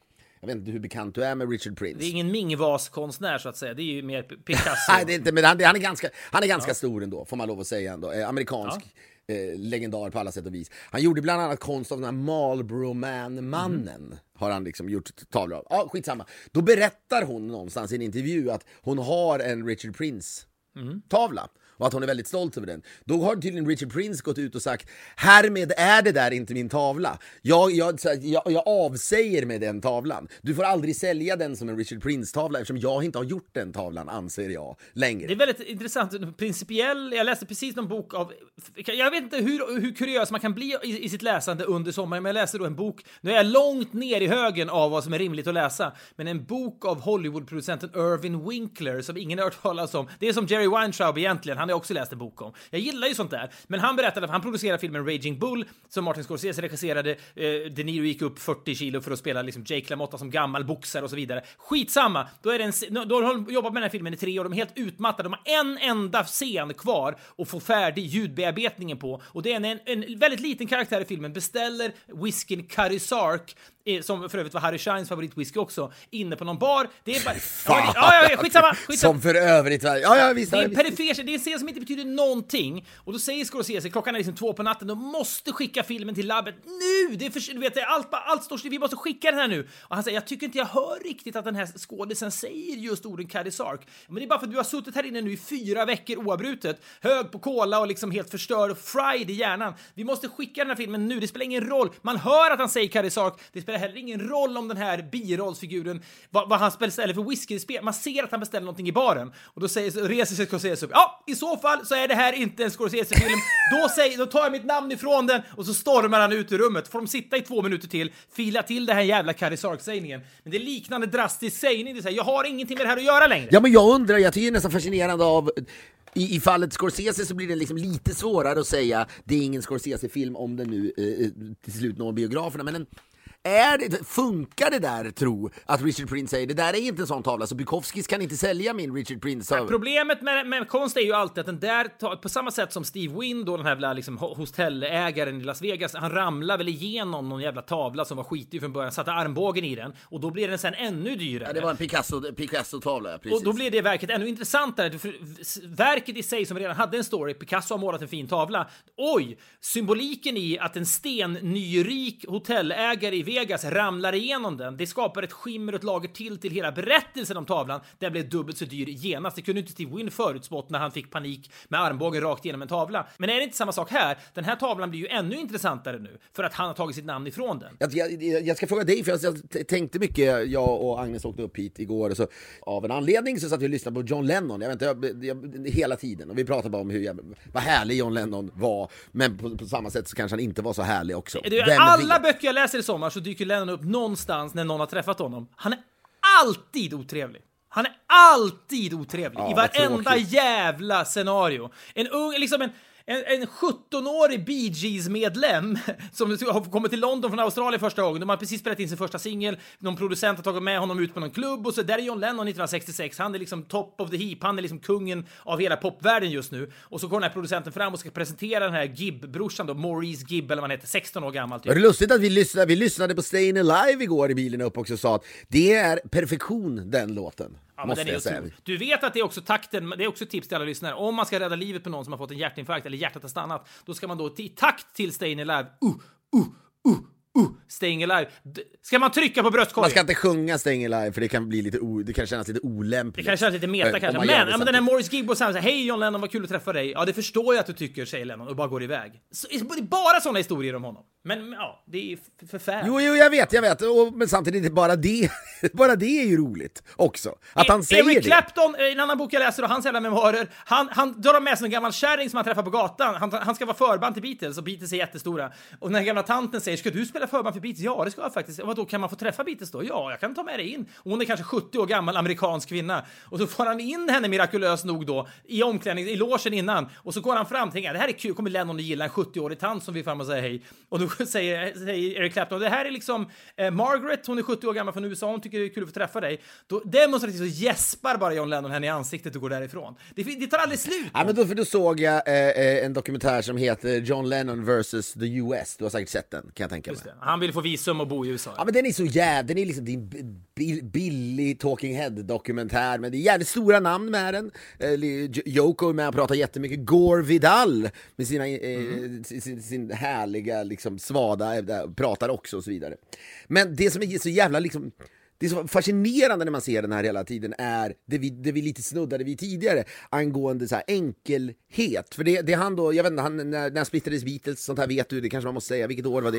Jag vet inte hur bekant du är med Richard Prince. Det är ingen Ming-vas-konstnär så att säga. Det är ju mer Picasso. [LAUGHS] Nej, det är inte, men han, han är ganska, han är ganska stor ändå, får man lov att säga ändå. Eh, amerikansk eh, legendar på alla sätt och vis. Han gjorde bland annat konst av den här Marlboro Man-mannen. Har han liksom gjort tavlor av. Ja, skitsamma. Då berättar hon någonstans i en intervju att hon har en Richard Prince-tavla. Och att hon är väldigt stolt över den. Då har tydligen Richard Prince gått ut och sagt Härmed är det där inte min tavla. Jag, jag, jag, jag avsäger mig den tavlan. Du får aldrig sälja den som en Richard Prince-tavla eftersom jag inte har gjort den tavlan, anser jag, längre. Det är väldigt intressant. Principiell. Jag läste precis någon bok av... Jag vet inte hur, hur kuriös man kan bli i, i sitt läsande under sommaren, men jag läste då en bok. Nu är jag långt ner i högen av vad som är rimligt att läsa, men en bok av Hollywoodproducenten Irvin Winkler som ingen har hört talas om. Det är som Jerry Weintraub egentligen. Han har jag också läst en bok om. Jag gillar ju sånt där, men han berättade att han producerade filmen Raging Bull som Martin Scorsese regisserade. Eh, De Niro gick upp 40 kilo för att spela liksom Jake LaMotta som gammal boxare och så vidare. Skitsamma! Då, är det en, då har de jobbat med den här filmen i tre år. De är helt utmattade. De har en enda scen kvar att få färdig ljudbearbetningen på och det är en, en, en väldigt liten karaktär i filmen beställer whiskyn Curry Sark som för övrigt var Harry Shines favoritwhisky också, inne på någon bar. Det är bara... Ja, ja, ja, skitsamma! [LAUGHS] skitsamma. Som för övrigt, ja ja visst. Det är en perifer, det är en scen som inte betyder någonting. Och då säger Scorsese, klockan är liksom två på natten, de måste skicka filmen till labbet nu! Det är för, du vet, allt, allt står still, vi måste skicka den här nu. Och han säger, jag tycker inte jag hör riktigt att den här skådisen säger just orden Caddy Sark. Men det är bara för att du har suttit här inne nu i fyra veckor oavbrutet, hög på cola och liksom helt förstörd och fried i hjärnan. Vi måste skicka den här filmen nu, det spelar ingen roll. Man hör att han säger Caddy Sark, det spelar spelar heller ingen roll om den här birollsfiguren, vad, vad han beställer för whisky Man ser att han beställer någonting i baren. Och då säger, reser sig Scorsese upp. Ja, i så fall så är det här inte en Scorsese-film. Då, säger, då tar jag mitt namn ifrån den och så stormar han ut ur rummet. Får de sitta i två minuter till, fila till det här jävla Caddy Sark-sägningen. Men det är liknande drastisk sägning. Det är här, jag har ingenting med det här att göra längre. Ja men jag undrar, jag tycker det är nästan fascinerande av i, I fallet Scorsese så blir det liksom lite svårare att säga det är ingen Scorsese-film om den nu eh, eh till slut når biograferna. Men en, är det, funkar det där tro att Richard Prince säger det där är inte en sån tavla så Bukowskis kan inte sälja min Richard Prince. av-" Problemet med, med konst är ju alltid att den där, på samma sätt som Steve Wynn, då den här liksom, ho- hotellägaren i Las Vegas, han ramlar väl igenom någon jävla tavla som var skitig från början, satte armbågen i den och då blir den sen ännu dyrare. Ja, det var en Picasso, Picasso-tavla, precis. Och då blir det verket ännu intressantare. För verket i sig som redan hade en story, Picasso har målat en fin tavla. Oj! Symboliken i att en stennyrik hotellägare i Vegas ramlar igenom den, det skapar ett skimmer och ett lager till till hela berättelsen om tavlan. Den blev dubbelt så dyr genast. Det kunde inte Steve Wynn förutspått när han fick panik med armbågen rakt igenom en tavla. Men är det inte samma sak här? Den här tavlan blir ju ännu intressantare nu för att han har tagit sitt namn ifrån den. Jag, jag, jag ska fråga dig, för jag, jag tänkte mycket, jag och Agnes åkte upp hit igår och så av en anledning så satt vi och lyssnade på John Lennon, jag vet inte, jag, hela tiden. Och vi pratade bara om hur jag, vad härlig John Lennon var, men på, på samma sätt så kanske han inte var så härlig också. Du, alla vet? böcker jag läser i sommar så dyker Lennon upp någonstans när någon har träffat honom. Han är alltid otrevlig. Han är alltid otrevlig Ja, i varenda jävla scenario. En ung, liksom en, en, en 17-årig Bee Gees-medlem [LAUGHS] som har kommit till London från Australien första gången. De har precis spelat in sin första singel. Någon producent har tagit med honom ut på någon klubb och så där är John Lennon 1966. Han är liksom top of the heap. Han är liksom kungen av hela popvärlden just nu. Och så går den här producenten fram och ska presentera den här Gibb-brorsan då, Maurice Gibb eller vad han heter, 16 år gammal. Typ. Var det lustigt att vi lyssnade, vi lyssnade på Stayin' Alive igår i bilen upp också och sa att det är perfektion den låten. Ja, måste jag säga. Du vet att det är också takten, det är också tips till alla lyssnare. Om man ska rädda livet på någon som har fått en hjärtinfarkt eller hjärtat har stannat, då ska man då i takt till Stayin' Alive, uh, uh, uh, uh, Staying Alive. Ska man trycka på bröstkorgen? Man ska inte sjunga Staying Alive för det kan bli lite o, det kan kännas lite olämpligt. Det kan kännas lite meta Eh, kanske. Men, ja, men den här. Morris Gibb och säger hej John Lennon, vad kul att träffa dig. Ja, det förstår jag att du tycker, säger Lennon och bara går iväg. Så, det är bara sådana historier om honom. Men ja, det är förfärligt. Jo, jo, jag vet, jag vet. Och, men samtidigt, bara det, [LAUGHS] bara det är ju roligt också. Att han säger Eric det. Clapton, eh, i en annan bok jag läser, och hans jävla memoarer, han, han drar med sig en gammal kärring som han träffar på gatan. Han, han ska vara förband till Beatles, och Beatles är jättestora. Och den här gamla tanten säger, ska du spela förband för Beatles? Ja, det ska jag faktiskt. Vadå, kan man få träffa Beatles då? Ja, jag kan ta med dig in. Och hon är kanske 70 år gammal, amerikansk kvinna. Och så får han in henne mirakulöst nog då, i omklädning, i logen innan. Och så går han fram tänker, det här är kul, kommer Lennon att gilla en 70-årig tant som vill fram och säga hej. Och då [LAUGHS] säger, säger Eric Clapton, det här är liksom eh, Margaret, hon är 70 år gammal från USA, hon tycker det är kul att få träffa dig. Då demonstrativt så gäspar bara John Lennon henne i ansiktet och går därifrån. Det, det tar aldrig slut. Ja, men då, för då såg jag eh, eh, en dokumentär som heter John Lennon vs the US. Du har säkert sett den, kan jag tänka mig. Han vill få visum och bo i USA. Ja men den är så jävla, den är liksom bi- billig Talking Head-dokumentär, men det är jävligt stora namn med den. Eh, Yoko är med och pratar jättemycket. Gore Vidal med sina, eh, sin, sin härliga liksom svada, eh, pratar också och så vidare. Men det som är så jävla liksom det som är fascinerande när man ser den här hela tiden är det vi, det vi lite snuddade vid tidigare angående så enkelhet. För det, det han då, jag vet inte, han, när, när splittrades Beatles, sånt här vet du, det kanske man måste säga, vilket år var det?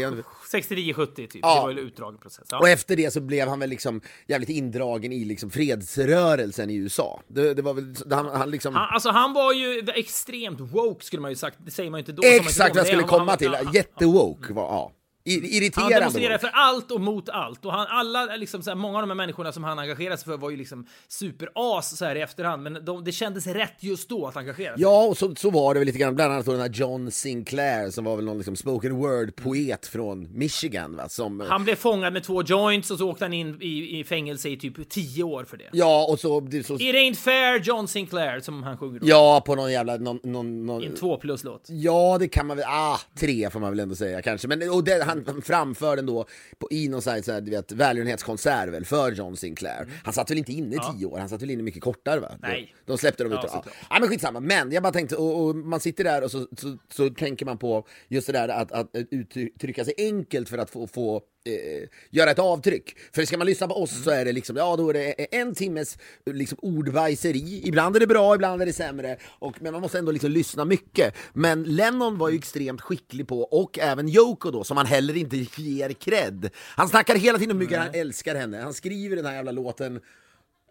69-70 typ. Ja. Det var ju en utdragen process. Ja. Och efter det så blev han väl liksom jävligt indragen i liksom fredsrörelsen i USA. Det, det var väl, han, han liksom... Han, alltså han var ju extremt woke skulle man ju sagt. Det säger man ju inte då. Exakt vad jag skulle komma han- till, jättewoke var, ja. I- Han Irriterande demonstrerade för allt och mot allt. Och han, alla, liksom, så här, många av de här människorna som han engagerade sig för var ju liksom superas så här i efterhand. Men de, det kändes rätt just då att engagera sig. Ja, och så, så var det väl lite grann, bland annat då den här John Sinclair som var väl någon liksom spoken word-poet från Michigan va, som... Han blev fångad med två joints och så åkte han in i, i fängelse i typ tio år för det. Ja, och så... det- så It ain't fair John Sinclair som han sjunger då. ja, på någon jävla... Någon, någon, någon, en två plus-låt. Ja, det kan man väl, ah, tre får man väl ändå säga kanske. Men och det, han, han framför den då på, i någon sån här, så här, du vet, välgörenhetskonsert väl, för John Sinclair. Han satt väl inte inne i tio år, han satt väl inne mycket kortare va? Nej. De, de släppte dem Ja, ut. Ja, ja, men skitsamma. Men jag bara tänkte, och, och man sitter där och så, så, så tänker man på just det där att, att uttrycka sig enkelt för att få, få eh, göra ett avtryck. För ska man lyssna på oss så är det liksom, ja då är det en timmes liksom, ordbajseri. Ibland är det bra, ibland är det sämre. Och, men man måste ändå liksom lyssna mycket. Men Lennon var ju extremt skicklig på, och även Yoko då, som han heller inte ger cred. Han snackar hela tiden om hur mycket han älskar henne. Han skriver den här jävla låten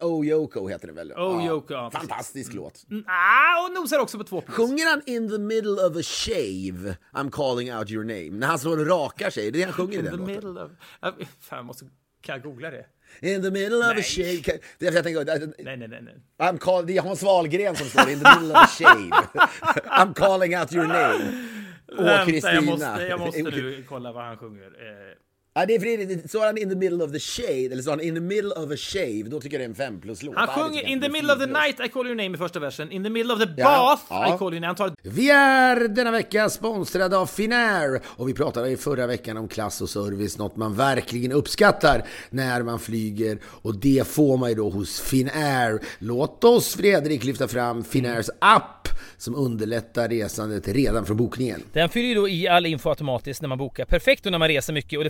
Oh Yoko heter den väl? Oh, Yoko, ja, precis. Fantastisk låt. Ah, och nosar också på två plus. Sjunger han in the middle of a shave I'm calling out your name? När han och rakar sig, det är det han sjunger i In den the låten. middle of... Fan, jag måste... Kan jag googla det? In the middle of a Nej. shave Det jag tänker, Nej, nej, nej. nej. I'm call, det är Hans Wahlgren som står in the middle of a shave [LAUGHS] I'm calling out your name Åh Kristina jag måste, jag måste [LAUGHS] nu kolla vad han sjunger. Eh, Ja, det är för det, står han in the middle of the shade eller står han in the middle of a shave Då tycker jag det är en fem plus låt han sjunger In the middle of the night I call your name i första versen. In the middle of the Ja, bath ja. I call your name. Han tar Vi är denna vecka sponsrade av Finnair och vi pratade i förra veckan om klass och service, något man verkligen uppskattar när man flyger och det får man ju då hos Finnair. Låt oss Fredrik lyfta fram Finnairs app som underlättar resandet redan från bokningen. Den fyller ju då i all info automatiskt när man bokar. Perfekt då när man reser mycket och det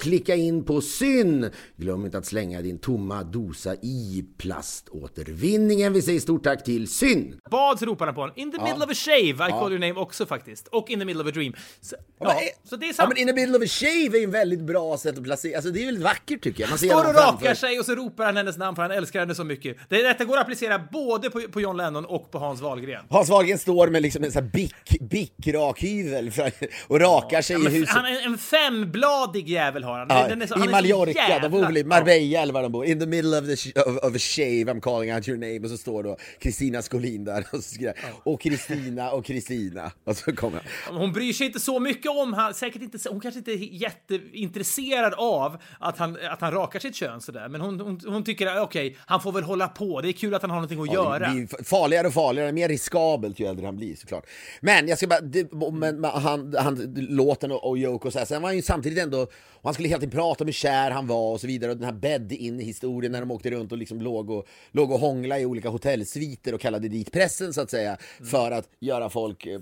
klicka in på syn. Glöm inte att slänga din tomma dosa i plaståtervinningen. Vi säger stort tack till syn. Bad ropar han på honom. In the middle of a shave, I call your name också faktiskt. Och in the middle of a dream. Så, ja, Men, så det är Ja sant. men in the middle of a shave är ju en väldigt bra sätt att placera, alltså det är väldigt vackert tycker jag. Man Står och rakar sig och så ropar han hennes namn för han älskar henne så mycket. Det, detta går att applicera både på, på John Lennon och på Hans Wahlgren. Hans Wahlgren står med liksom en sån här bick, bick-rakhyvel för- och rakar sig i huset. han är en fembladig jävel har han. Ja, Den är så- han I så Mallorca, jävla- de bor väl i Marbella eller var de bor. In the middle of, the of, of a shave I'm calling out your name. Och så står då Kristina Skolin där och så skriver och Kristina och Kristina. Och så kommer han. Hon bryr sig inte så mycket om han, säkert inte, hon kanske inte är jätteintresserad av att han, att han rakar sitt kön sådär. Men hon, hon, hon tycker okej, han får väl hålla på. Det är kul att han har någonting att Ja, göra. Farligare och farligare, mer riskabelt ju äldre han blir såklart. Men jag ska bara, det, men, han, han, låten och, och Yoko och så här, sen var han ju samtidigt ändå, han skulle hela tiden prata om hur kär han var och så vidare. Och den här bed in i historien när de åkte runt och liksom låg och, låg och hångla i olika hotellsviter och kallade dit pressen så att säga. För att göra folk eh, eh,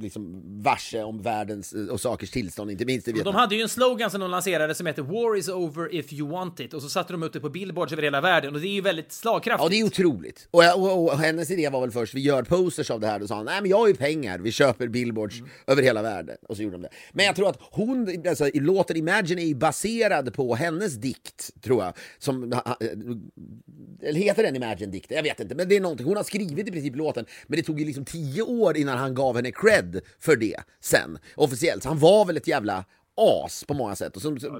liksom varse om världens eh, och sakers tillstånd, inte minst i De Vietnam. hade ju en slogan som de lanserade som heter “War is over if you want it” och så satte de upp det på billboards över hela världen och det är ju väldigt slagkraftigt. Ja, det är otroligt. Och, och, och hennes idé var väl först, vi gör posters av det här. Då sa han, nej men jag har ju pengar, vi köper billboards Mm. över hela världen. Och så gjorde de det. Men jag tror att hon, alltså i låten Imagine är ju baserad på hennes dikt, tror jag. Som, eller heter den Imagine Dikt? Jag vet inte, men det är någonting. Hon har skrivit i princip låten, men det tog ju liksom tio år innan han gav henne cred för det sen, officiellt. Så han var väl ett jävla as på många sätt. Och som, ja,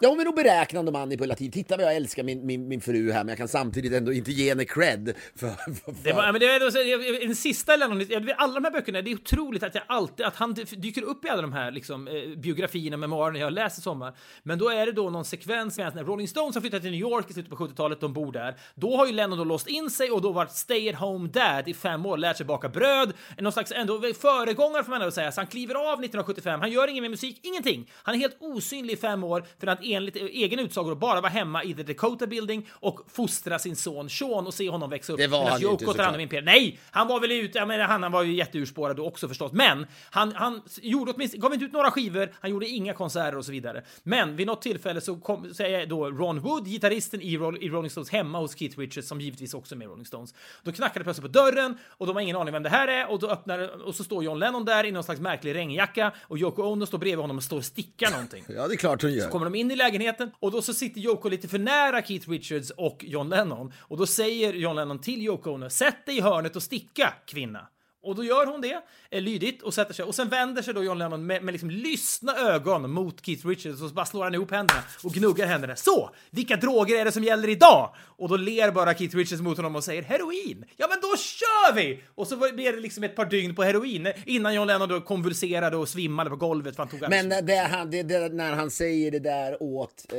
ja, men då beräknande manipulativ. Titta vad jag älskar min, min, min fru här, men jag kan samtidigt ändå inte ge henne cred för... för, för. Det var, men det är en sista Lennon, alla de här böckerna, det är otroligt att jag alltid, att han dyker upp i alla de här liksom, eh, biografierna, memoarerna jag läst i sommar. Men då är det då någon sekvens med när Rolling Stones har flyttat till New York i slutet på 70-talet, de bor där. Då har ju Lennon då låst in sig och då varit stay at home dad i fem år, lärt sig baka bröd, någon slags ändå föregångare får man ändå säga. Så han kliver av 1975, han gör ingen mer musik, ingenting. Han är helt osynlig i fem år för att enligt egen utsago bara vara hemma i The Dakota Building och fostra sin son Sean och se honom växa upp. Det var han ju inte, såklart. Nej, han var väl ute, jag menar, han, han var ju jätteurspårad då också förstås, men han, han gjorde åtminstone, gav inte ut några skivor, han gjorde inga konserter och så vidare. Men vid något tillfälle så kom, säger då Ron Wood, gitarristen i, Roll, i Rolling Stones, hemma hos Keith Richards, som givetvis också är med i Rolling Stones. Då knackade det plötsligt på dörren och de har ingen aning vem det här är och då öppnar och så står John Lennon där i någon slags märklig regnjacka och Yoko Ono står bredvid honom och står och stickar någonting. Ja, det är klart hon gör. kommer de in i lägenheten och då så sitter Yoko lite för nära Keith Richards och John Lennon och då säger John Lennon till Yoko Ono sätt dig i hörnet och sticka kvinna. Och då gör hon det, är lydigt och sätter sig och sen vänder sig då John Lennon med, med liksom lystna ögon mot Keith Richards och så bara slår han ihop händerna och gnuggar händerna. Så! Vilka droger är det som gäller idag? Och då ler bara Keith Richards mot honom och säger heroin. Ja, men då kör vi! Och så blir det liksom ett par dygn på heroin innan John Lennon då konvulserade och svimmade på golvet för han tog Men det, han, det, det, när han säger det där åt eh,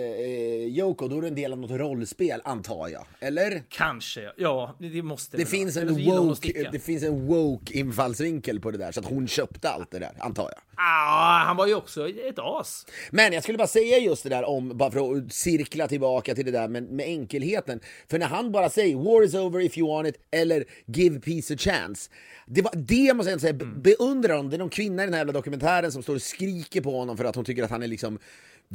Yoko, då är det en del av något rollspel, antar jag. Eller? Kanske, ja. Det, måste det finns en woke, det finns en woke infallsvinkel på det där, så att hon köpte allt det där, antar jag. Ah, han var ju också ett as. Men jag skulle bara säga just det där om, bara för att cirkla tillbaka till det där med, med enkelheten. För när han bara säger “War is over if you want it” eller “Give peace a chance” det var det måste jag säga, mm. beundrar honom. Det är någon kvinna i den här jävla dokumentären som står och skriker på honom för att hon tycker att han är liksom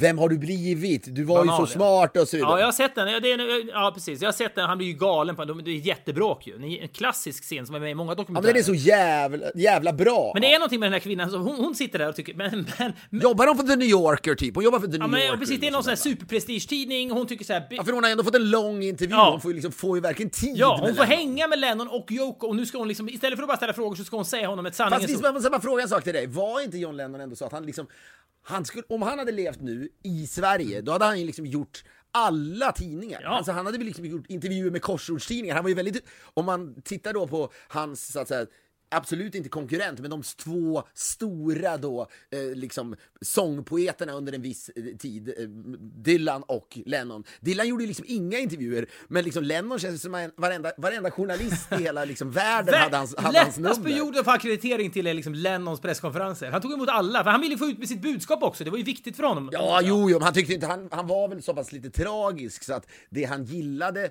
vem har du blivit? Du var Banal, ju så smart och så vidare. Ja, jag har sett den. Ja, är, ja, precis. Jag har sett den. Han blir ju galen på. Det är jättebråk ju. En klassisk scen som är med i många dokumentärer. Ja, men den är så jävla, jävla bra. Men det är någonting med den här kvinnan. Hon, hon sitter där och tycker... Men, men, men, jobbar hon för The New Yorker typ? Hon jobbar för The New ja, men, Yorker. Precis, det är någon sån här superprestigetidning. Hon tycker så här... Ja, för hon har ändå fått en lång intervju. Ja. Hon får ju liksom, får ju verkligen tid Ja, hon får Lennon. hänga med Lennon och Yoko. Och nu ska hon liksom, istället för att bara ställa frågor så ska hon säga honom ett sanningens. Fast visst, bara fråga en sak till dig. Var inte John Lennon ändå så att han liksom han skulle, om han hade levt nu i Sverige, då hade han ju liksom gjort alla tidningar. Ja. Alltså han hade väl liksom gjort intervjuer med korsordstidningar. Han var ju väldigt, om man tittar då på hans så att säga absolut inte konkurrent, men de två stora då, eh, liksom sångpoeterna under en viss eh, tid, eh, Dylan och Lennon. Dylan gjorde liksom inga intervjuer, men liksom Lennon känns som en, varenda, varenda journalist i hela liksom världen hade hans, hade hans nummer. Lättast på jorden för akkreditering till liksom Lennons presskonferenser. Han tog emot alla, för han ville få ut med sitt budskap också. Det var ju viktigt för honom. Ja, jo, jo, han tyckte inte, han, han var väl så pass lite tragisk så att det han gillade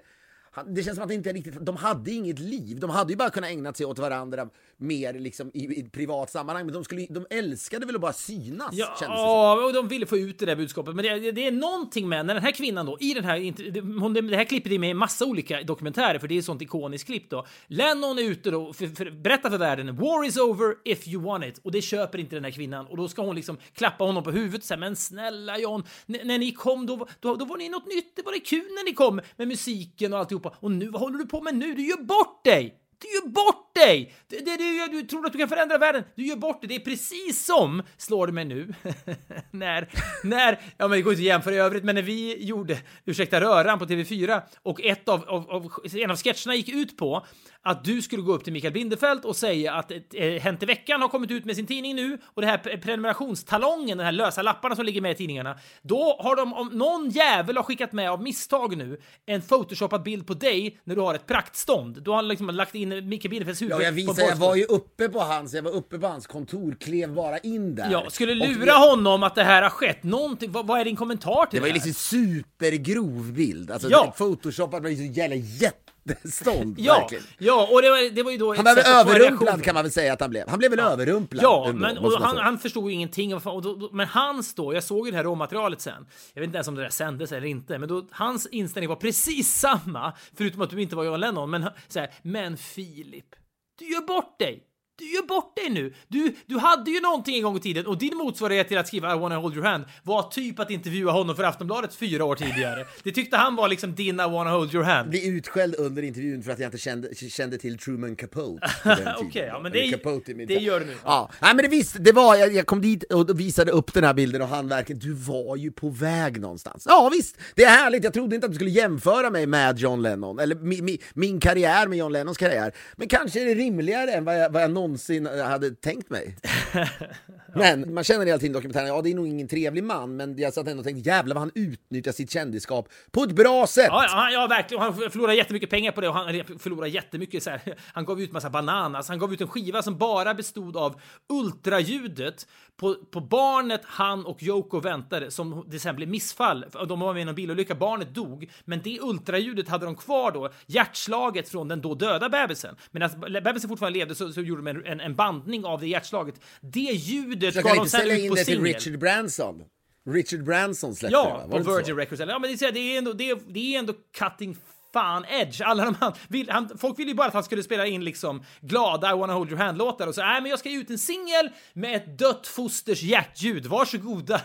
det känns som att det inte riktigt, de hade inget liv. De hade ju bara kunnat ägna sig åt varandra mer liksom i, i privat sammanhang. Men de, skulle, de älskade väl att bara synas? Ja, och de ville få ut det där budskapet. Men det, det, är någonting med när den här kvinnan då, i den här, hon, det här klippet är med i massa olika dokumentärer, för det är ett sånt ikoniskt klipp då. Lennon är ute då, för, för, berättar för världen, war is over if you want it. Och det köper inte den här kvinnan. Och då ska hon liksom klappa honom på huvudet och säga, men snälla John, när ni kom då, då, då var ni något nytt, det var det kul när ni kom med musiken och alltihopa. Och nu, vad håller du på med nu? Du gör bort dig! Du gör bort dig! Det, det, du, du tror att du kan förändra världen. Du gör bort dig. Det är precis som, slår det mig nu, [LAUGHS] när, när, ja men det går inte att jämföra i övrigt, men när vi gjorde Ursäkta röran på TV4 och ett av, av, av en av sketcherna gick ut på att du skulle gå upp till Mikael Bindefeld och säga att eh, Hänt i veckan har kommit ut med sin tidning nu och det här prenumerationstalongen, de här lösa lapparna som ligger med i tidningarna. Då har de, om någon jävel har skickat med av misstag nu, en photoshopad bild på dig när du har ett praktstånd. Då har han liksom lagt in Mikael Bindefelds huvud Ja, jag visade, jag var ju uppe på hans, jag var uppe på hans kontor, klev bara in där. Ja, skulle lura och, honom att det här har skett. Någonting, vad, vad är din kommentar till det? Det var ju liksom supergrov bild. Alltså, ja. photoshopat var ju så jävla jätte stånd, ja, verkligen. Ja, och det var, det var ju då... Han blev överrumplad kan man väl säga att han blev. Han blev väl ja. överrumplad? Ja, men och han, han förstod ju ingenting. Och, och då, men hans då, jag såg ju det här råmaterialet sen. Jag vet inte ens om det där sändes eller inte, men då, hans inställning var precis samma, förutom att du inte var John Lennon. Men så här, men Filip, du gör bort dig! Du gör bort dig nu! Du, du hade ju någonting en gång i tiden och din motsvarighet till att skriva I wanna hold your hand var typ att intervjua honom för Aftonbladet fyra år tidigare. Det tyckte han var liksom din I wanna hold your hand. Bli utskälld under intervjun för att jag inte kände, kände till Truman Capote. [LAUGHS] Okej, okay, ja men det, Capote det gör du nu. Ja, nej men det visst, det var, jag, jag, kom dit och visade upp den här bilden och han verkligen, du var ju på väg någonstans. Ja visst, det är härligt, jag trodde inte att du skulle jämföra mig med John Lennon, eller mi, mi, min karriär med John Lennons karriär. Men kanske är det rimligare än vad jag, vad jag någonsin hade hade tänkt mig. [LAUGHS] men man känner hela tiden i dokumentären, ja det är nog ingen trevlig man, men jag satt ändå och tänkte jävlar vad han utnyttjar sitt kändisskap på ett bra sätt! Ja, ja, ja verkligen. Han förlorar jättemycket pengar på det och han förlorar jättemycket så här. Han gav ut massa bananas. Han gav ut en skiva som bara bestod av ultraljudet på, på barnet han och Yoko väntade som det sen blev missfall. De var med i en bilolycka, barnet dog, men det ultraljudet hade de kvar då, hjärtslaget från den då döda bebisen. Medan bebisen fortfarande levde så, så gjorde de en, en bandning av det hjärtslaget. Det ljudet gav de sen ut på singel. till Richard Branson? Richard Branson släppte ja, det, va? på Virgin Records. Ja, men det är, det är ändå, det är, det är ändå cutting fan edge. Alla de han, vill, han, folk ville ju bara att han skulle spela in liksom glada I wanna hold your hand-låtar och så nej, men jag ska ge ut en singel med ett dött fosters hjärtljud. Varsågoda.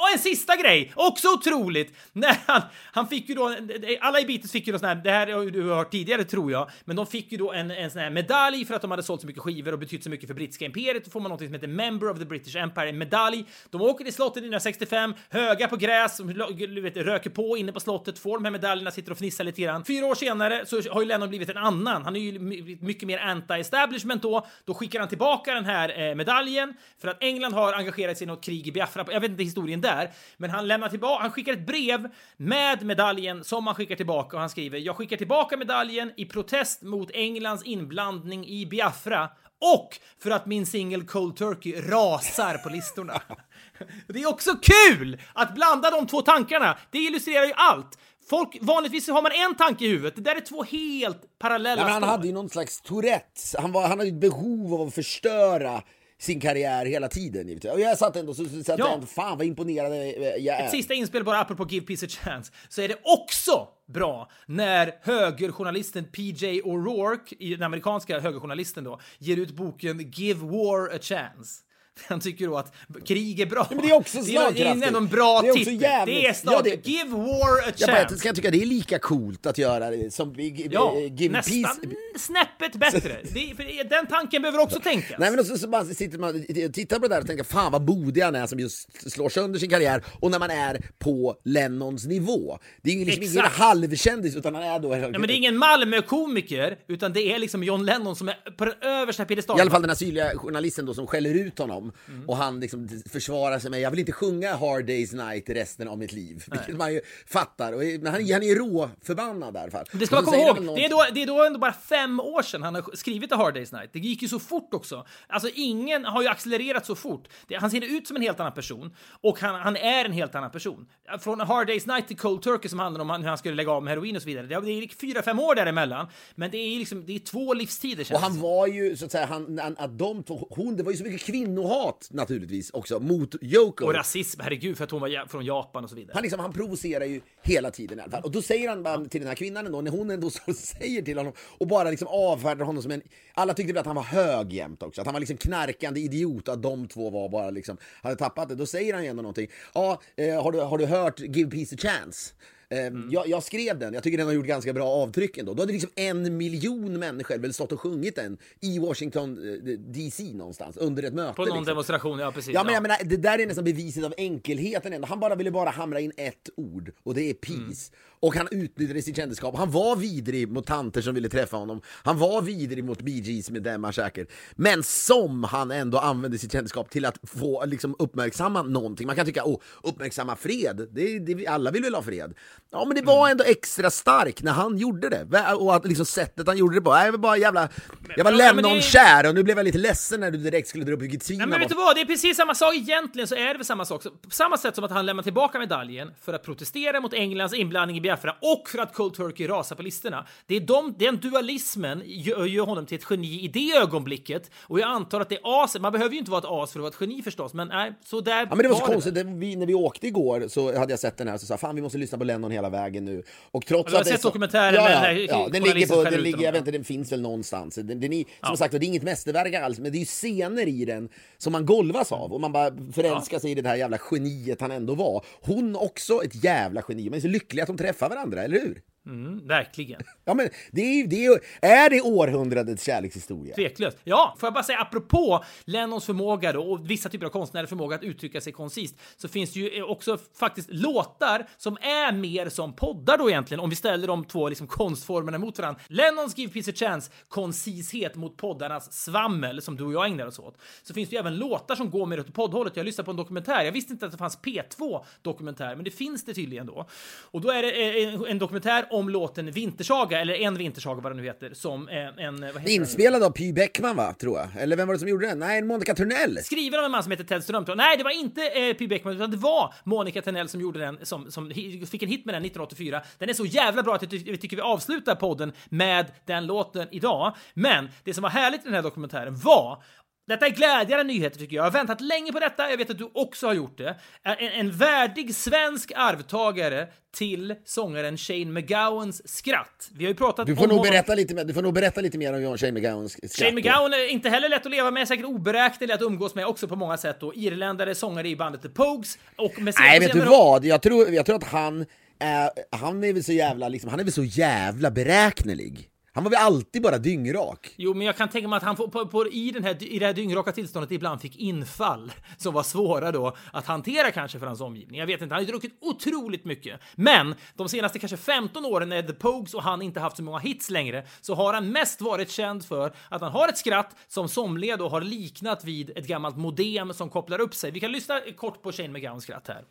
Och en sista grej, också otroligt! [LAUGHS] När han, han fick ju då, alla i Beatles fick ju då sån här, det här har du hört tidigare tror jag, men de fick ju då en, en sån här medalj för att de hade sålt så mycket skivor och betytt så mycket för brittiska imperiet. Då får man något som heter Member of the British Empire, en medalj. De åker till slottet 1965, höga på gräs, vet, röker på inne på slottet, får de här medaljerna, sitter och fnissar lite grann. Fyra år senare så har ju Lennon blivit en annan. Han är ju mycket mer anti-establishment då. Då skickar han tillbaka den här eh, medaljen för att England har engagerat sig i något krig i Biafra. Jag vet inte historien där, men han lämnar tillbaka. Han skickar ett brev med medaljen som han skickar tillbaka och han skriver “Jag skickar tillbaka medaljen i protest mot Englands inblandning i Biafra och för att min singel Cold Turkey rasar på listorna. [LAUGHS] Det är också kul att blanda de två tankarna. Det illustrerar ju allt. Folk, vanligtvis har man en tanke i huvudet. Det där är två helt parallella ja, men Han hade ju någon slags Tourettes. Han, var, han hade ett behov av att förstöra sin karriär hela tiden. Och jag satt ändå så, så satt ja. ändå, fan vad imponerad jag är. Ett sista inspel bara apropå Give Peace a Chance, så är det också bra när högerjournalisten PJ O'Rourke, den amerikanska högerjournalisten då, ger ut boken Give War a Chance. [LAUGHS] Han tycker då att krig är bra. Ja, men det är också slagkraftigt. Det är ändå en bra det titel. Jävligt... Det är slagkraftigt. Ja, det... Give war a chance. Jag, bara, ska jag tycka det är lika coolt att göra det som ja, Give nästan peace. snäppet bättre. det, den tanken behöver också tänkas. Nej, men så, så bara sitter man och tittar på det där och tänker fan vad modig han är som just slår sönder sin karriär och när man är på Lennons nivå. Det är ju liksom Exakt. ingen halvkändis utan han är då... Ja, men det är ingen Malmö-komiker utan det är liksom John Lennon som är på den översta piedestalen. I alla fall den här syrliga journalisten då som skäller ut honom Mm. Och han liksom försvarar sig med, jag vill inte sjunga Hard Day's Night resten av mitt liv. Nej. Vilket man ju fattar. Och, men han, han är rå förbannad där. Fall. Det ska man komma ihåg, något... det, är då, det är då ändå bara fem år sedan han har skrivit A Hard Day's Night. Det gick ju så fort också. Alltså ingen har ju accelererat så fort. Det, han ser ut som en helt annan person och han, han är en helt annan person. Från A Hard Day's Night till Cold Turkey som handlar om hur han skulle lägga av med heroin och så vidare. Det, är fyra, fem år däremellan. Men det är liksom, det är två livstider. Och han var ju, så att säga, han, att de två, hon, det var ju så mycket kvinnohat naturligtvis också mot Yoko. Och rasism, herregud, för att hon var från Japan och så vidare. Han, liksom, han provocerar ju hela tiden i alla fall. Och då säger han bara till den här kvinnan ändå, när hon ändå så [LAUGHS] säger till honom och bara liksom avfärdar honom som en... Alla tyckte väl att han var hög jämt också, att han var liksom knarkande idiot, att de två var bara liksom, hade tappat det. Då säger han ju ändå någonting. Ja, eh, har, du, har du hört Give Peace a Chance? Ehm, mm. Jag, jag, skrev den, jag tycker den har gjort ganska bra avtryck ändå. Då hade liksom en miljon människor väl stått och sjungit den i Washington eh, DC någonstans under ett möte. På någon liksom. demonstration, ja precis. Ja, men jag menar, det där är nästan beviset av enkelheten ändå. Han bara ville bara hamra in ett ord och det är peace. Mm. Och han utnyttjade sitt kändisskap. Han var vidrig mot tanter som ville träffa honom. Han var vidrig mot Bee Gees med Demma säkert. Men som han ändå använde sitt kändisskap till att få liksom, uppmärksamma någonting. Man kan tycka, åh, uppmärksamma fred. Det, det, alla vill väl ha fred. Ja, men det var mm. ändå extra starkt när han gjorde det. Och att liksom sättet han gjorde det på. Jag var bara jävla... Jag var Lennon-kär och nu blev jag lite ledsen när du direkt skulle dra upp vilket Nej, men vet du vad? Det är precis samma sak. Egentligen så är det väl samma sak. På samma sätt som att han lämnar tillbaka medaljen för att protestera mot Englands inblandning i Biafra och för att Cold Turkey rasar på listorna. Det är de, den dualismen gör, gör honom till ett geni i det ögonblicket och jag antar att det är aset. Man behöver ju inte vara ett as för att vara ett geni förstås, men nej, så där. Ja, men det var så var konstigt. Det. Vi, när vi åkte igår så hade jag sett den här och så sa fan, vi måste lyssna på Lennon hela vägen nu. Och trots du har att sett så... dokumentären ja, ja, med ja, den ligger på, den ligger, jag vet inte, den finns väl någonstans. Den, den är, som ja. sagt, det är inget mästerverk alls, men det är ju scener i den som man golvas av och man bara förälskar sig i det här jävla geniet han ändå var. Hon också ett jävla geni. Man är så lycklig att de träffar träffa varandra, eller hur? Mm, verkligen. [LAUGHS] Ja, men det är, det är, är det århundradets kärlekshistoria? Tveklöst. Ja, får jag bara säga apropå Lennons förmåga då, och vissa typer av konstnärers förmåga att uttrycka sig koncist så finns det ju också faktiskt låtar som är mer som poddar då egentligen om vi ställer de två liksom konstformerna mot varandra. Lennons Give Peace a Chance koncishet mot poddarnas svammel som du och jag ägnar oss åt. Så finns det ju även låtar som går mer åt poddhållet. Jag lyssnade på en dokumentär. Jag visste inte att det fanns P2 dokumentär, men det finns det tydligen då. Och då är det en, en dokumentär om låten Vintersaga, eller en Vintersaga vad den nu heter, som en... en vad heter Inspelad av Py Bäckman va, tror jag? Eller vem var det som gjorde den? Nej, Monica Törnell. Skriven av en man som heter Ted Strömtorp. Nej, det var inte eh, Py Bäckman, utan det var Monica Törnell som gjorde den, som, som fick en hit med den 1984. Den är så jävla bra att vi tycker vi avslutar podden med den låten idag. Men det som var härligt i den här dokumentären var Detta är glädjande nyheter tycker jag. Jag har väntat länge på detta. Jag vet att du också har gjort det. En, en värdig svensk arvtagare till sångaren Shane McGowans skratt. Vi har ju pratat Du får, om nog honom- berätta lite, mer- du får nog berätta lite mer om John Shane McGowans skratt. Shane. McGowan är inte heller lätt att leva med, säkert oberäknelig att umgås med också på många sätt då. Irländare, sångare i bandet The Pogues och med Nej, vet du vad? Jag tror, jag tror att han är, han är väl så jävla, liksom, han är väl så jävla beräknelig. Han var väl alltid bara dyngrak? Jo, men jag kan tänka mig att han på, på, på, i, den här, i det här dyngraka tillståndet ibland fick infall [LAUGHS] som var svåra då att hantera kanske för hans omgivning. Jag vet inte, han har ju druckit otroligt mycket. Men de senaste kanske 15 åren när The Pogues och han inte haft så många hits längre så har han mest varit känd för att han har ett skratt som somliga då har liknat vid ett gammalt modem som kopplar upp sig. Vi kan lyssna kort på Shane McGowans skratt här.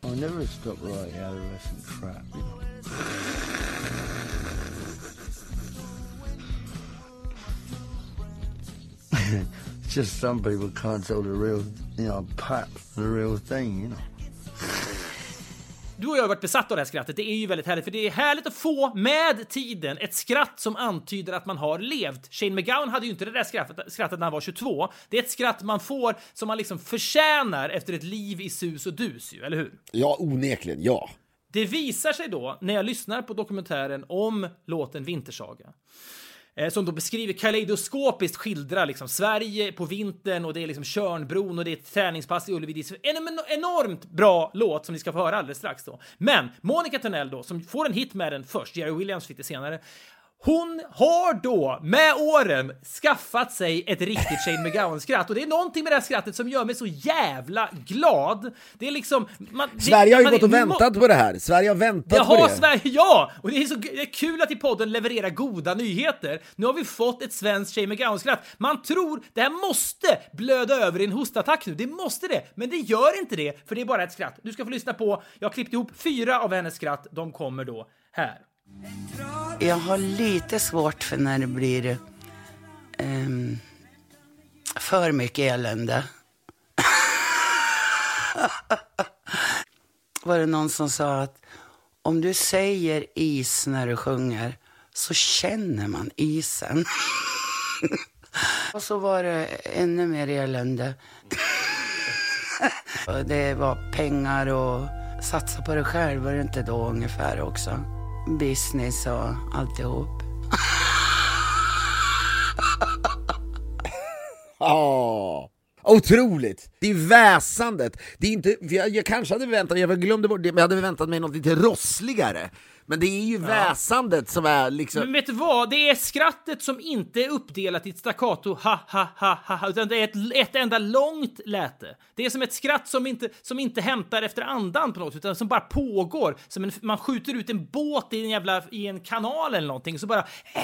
Just some people can't tell the real, you know, pap, the real thing, you know. Du och jag har varit besatta av det här skrattet. Det är ju väldigt härligt, för det är härligt att få med tiden ett skratt som antyder att man har levt. Shane McGowan hade ju inte det där skrattet, skrattet när han var 22. Det är ett skratt man får som man liksom förtjänar efter ett liv i sus och dus, ju, eller hur? Ja, onekligen, ja. Det visar sig då när jag lyssnar på dokumentären om låten Vintersaga. Eh, som då beskriver kaleidoskopiskt skildrar liksom Sverige på vintern och det är liksom Tjörnbron och det är ett träningspass i Ullevi. En en enormt bra låt som ni ska få höra alldeles strax då. Men Monica Törnell då, som får en hit med den först, Jerry Williams fick det senare. Hon har då med åren skaffat sig ett riktigt Shane McGowan-skratt och det är någonting med det här skrattet som gör mig så jävla glad. Det är liksom... Man, det- Sverige har ju gått och väntat på det här. Sverige har väntat på Jaha, det. Sverige, ja! Och det är så det är kul att i podden leverera goda nyheter. Nu har vi fått ett svenskt Shane McGowan-skratt. Man tror det här måste blöda över i en hostattack nu. Det måste det, men det gör inte det, för det är bara ett skratt. Du ska få lyssna på, jag har klippt ihop fyra av hennes skratt. De kommer då här. Jag har lite svårt för när det blir um, för mycket elände. [LAUGHS] var det någon som sa att om du säger is när du sjunger så känner man isen. [LAUGHS] Och så var det ännu mer elände. [LAUGHS] Det var pengar och satsa på dig själv var det inte då ungefär också. Business och alltihop. [LAUGHS] Ja. Otroligt! Det är väsandet. Det är inte, jag, jag kanske hade väntat jag glömde bort det, men jag hade väntat mig något lite rossligare. Men det är ju väsandet som är liksom... Men vet du vad? Det är skrattet som inte är uppdelat i ett staccato ha ha ha ha, ha utan det är ett, ett enda långt läte. Det är som ett skratt som inte, som inte hämtar efter andan på något utan som bara pågår. Som en, man skjuter ut en båt i en jävla i en kanal eller någonting så bara äh,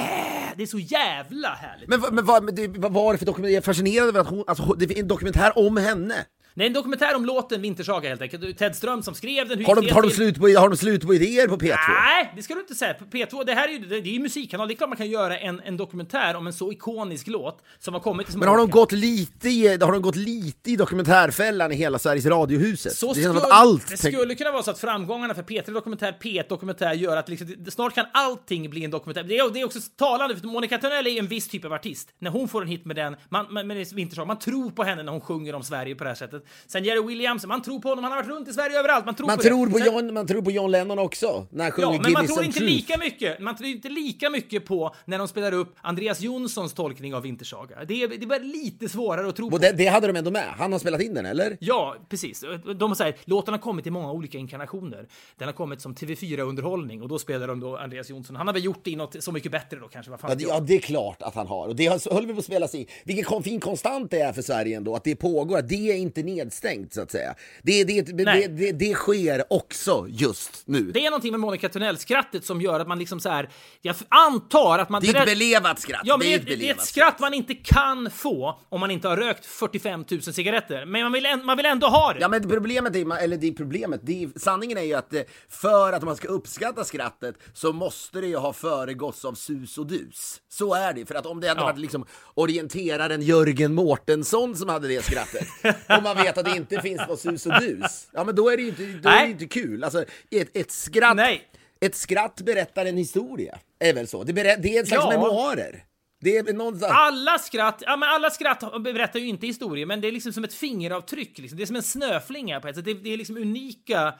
Det är så jävla härligt. Men, men vad, men det, vad var det för dokumentär? Jag är fascinerad över att hon, alltså, det är en dokumentär om henne. Det är en dokumentär om låten Vintersaga helt enkelt. Ted Ström som skrev den. Har de, har de, slut, på, har de slut på idéer på P2? Nej, det ska du inte säga. P2, det här är ju, det, det är ju musikkanal. Det är klart man kan göra en, en dokumentär om en så ikonisk låt som har kommit Men har de gått lite i, har de gått lite i dokumentärfällan i hela Sveriges Radiohuset? Så det skulle, allt... det skulle kunna vara så att framgångarna för P3 Dokumentär, P1 Dokumentär gör att liksom, snart kan allting bli en dokumentär. Det är, det är också talande, för Monica Törnell är en viss typ av artist. När hon får en hit med den, man, med, med Vintersaga, man tror på henne när hon sjunger om Sverige på det här sättet. Sen Jerry Williams, man tror på honom, han har varit runt i Sverige överallt, man tror man, på tror det. på Sen- John, man tror på John Lennon också, när han sjunger Ja, men man tror inte truth. lika mycket. Man tror inte lika mycket på när de spelar upp Andreas Jonssons tolkning av Vintersaga. Det är, det är bara lite svårare att tro på. Det, det hade de ändå med, han har spelat in den eller? Ja, precis. De säger låten har kommit i många olika inkarnationer. Den har kommit som TV4-underhållning och då spelar de då Andreas Jonsson. Han har väl gjort det i något så mycket bättre då kanske. Vad fan Ja det, ja, det är klart att han har. Och det har- höll vi på att spelas in. Vilken fin konstant det är för Sverige ändå, att det pågår, att det är inte nedstängt så att säga. Det, det, det, det, det, sker också just nu. Det är någonting med Monica Törnell-skrattet som gör att man liksom så här. Jag antar att man... Det är ett belevat skratt. Ja, men det, ett är, det är ett skratt man inte kan få om man inte har rökt 45 000 cigaretter. Men man vill, man vill ändå ha det. Ja men problemet är, eller det är problemet, det är, sanningen är ju att eh, för att man ska uppskatta skrattet så måste det ju ha föregåtts av sus och dus. Så är det, för att om det hade Ja. varit liksom orienteraren Jörgen Mårtensson som hade det skrattet, [LAUGHS] och man vet att det inte finns något sus och dus, ja men då är det ju inte, då är det inte kul. Alltså ett, ett skratt, Nej. ett skratt berättar en historia, är väl så? Det, berä, det är en slags Ja. memoarer. Det är någonstans... Alla skratt, ja men alla skratt berättar ju inte historier, men det är liksom som ett fingeravtryck. Liksom. Det är som en snöflinga på ett sätt. Det, det är liksom unika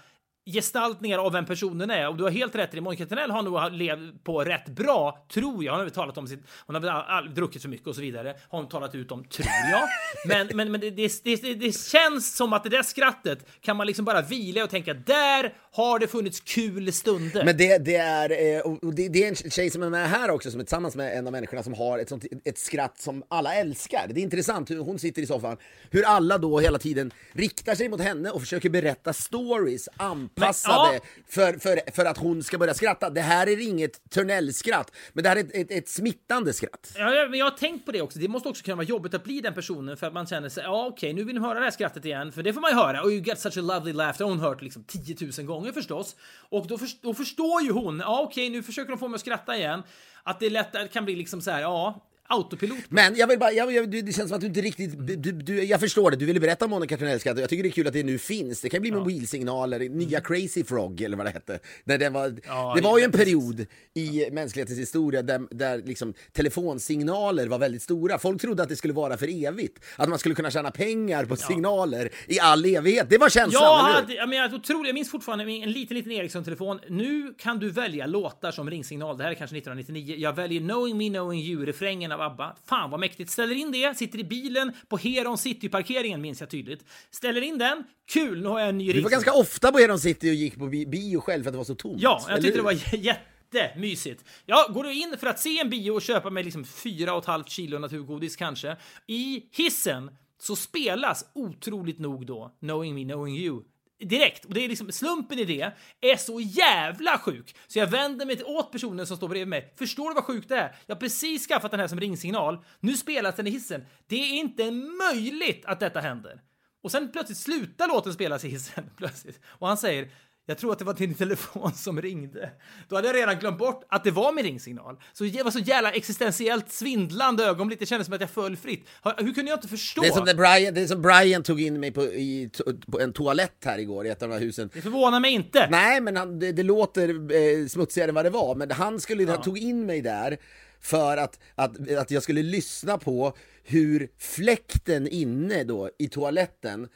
gestaltningar av vem personen är. Och du har helt rätt i det. Monica Törnell har nog levt på rätt bra, tror jag. Hon har väl talat om sitt... Hon har väl all, druckit för mycket och så vidare. Har hon talat ut om, tror jag. Men, men, men det, det, det, det känns som att det där skrattet kan man liksom bara vila och tänka där har det funnits kul stunder. Men det, det är, eh, och det, det är en tjej som är med här också, som är tillsammans med en av människorna som har ett, sånt, ett skratt som alla älskar. Det är intressant hur hon sitter i soffan, hur alla då hela tiden riktar sig mot henne och försöker berätta stories anpassade Men, ja. för, för, för att hon ska börja skratta. Det här är inget Törnell-skratt, men det här är ett, ett, ett smittande skratt. Ja, men jag har tänkt på det också. Det måste också kunna vara jobbigt att bli den personen för att man känner sig, ja okej, nu vill ni höra det här skrattet igen, för det får man ju höra. Och you get such a lovely laugh, det har hon hört liksom 10 000 gånger förstås. Och då, först, då förstår ju hon, ja okej, nu försöker de få mig att skratta igen. Att det lätt kan bli liksom så här, ja, autopilot. Men jag vill bara, jag, jag, det känns som att du inte riktigt, du, du, jag förstår det, du ville berätta om Monica Törnells skratt och jag tycker det är kul att det nu finns. Det kan bli mobilsignaler, nya Crazy Frog eller vad det hette. När det var, Ja, det var ju en period i mänsklighetens historia där, där liksom telefonsignaler var väldigt stora. Folk trodde att det skulle vara för evigt, att man skulle kunna tjäna pengar på signaler i all evighet. Det var känslan, Jag, hade, jag, men jag, tror, jag minns fortfarande en liten, liten Ericsson-telefon. Nu kan du välja låtar som ringsignal. Det här är kanske 1999. Jag väljer Knowing Me Knowing You, refrängen av ABBA. Fan vad mäktigt. Ställer in det, sitter i bilen på Heron City-parkeringen, minns jag tydligt. Ställer in den. Kul, nu har jag en ny Du var ganska ofta på Heron City och gick på bi- bio själv för att det var så tomt. Ja, jag tyckte det var jättemysigt. Ja, går du in för att se en bio och köpa mig liksom 4,5 kilo naturgodis kanske, i hissen så spelas otroligt nog då Knowing Me Knowing You direkt. Och det är liksom slumpen i det är så jävla sjuk så jag vänder mig åt personen som står bredvid mig. Förstår du vad sjukt det är? Jag har precis skaffat den här som ringsignal. Nu spelas den i hissen. Det är inte möjligt att detta händer. Och sen plötsligt slutar låten spelas i hissen [LAUGHS] plötsligt. Och han säger jag tror att det var din [LAUGHS] telefon som ringde. Då hade jag redan glömt bort att det var min ringsignal. Så det var så jävla existentiellt svindlande ögonblick. Det kändes som att jag föll fritt. Hur kunde jag inte förstå? Det är, som Brian, det är som Brian tog in mig på, i, på en toalett här igår i ett av de här husen. Det förvånar mig inte. Nej, men han, det, det låter eh, smutsigare än vad det var. Men han, skulle, han tog in mig där för att, att, att jag skulle lyssna på hur fläkten inne då i toaletten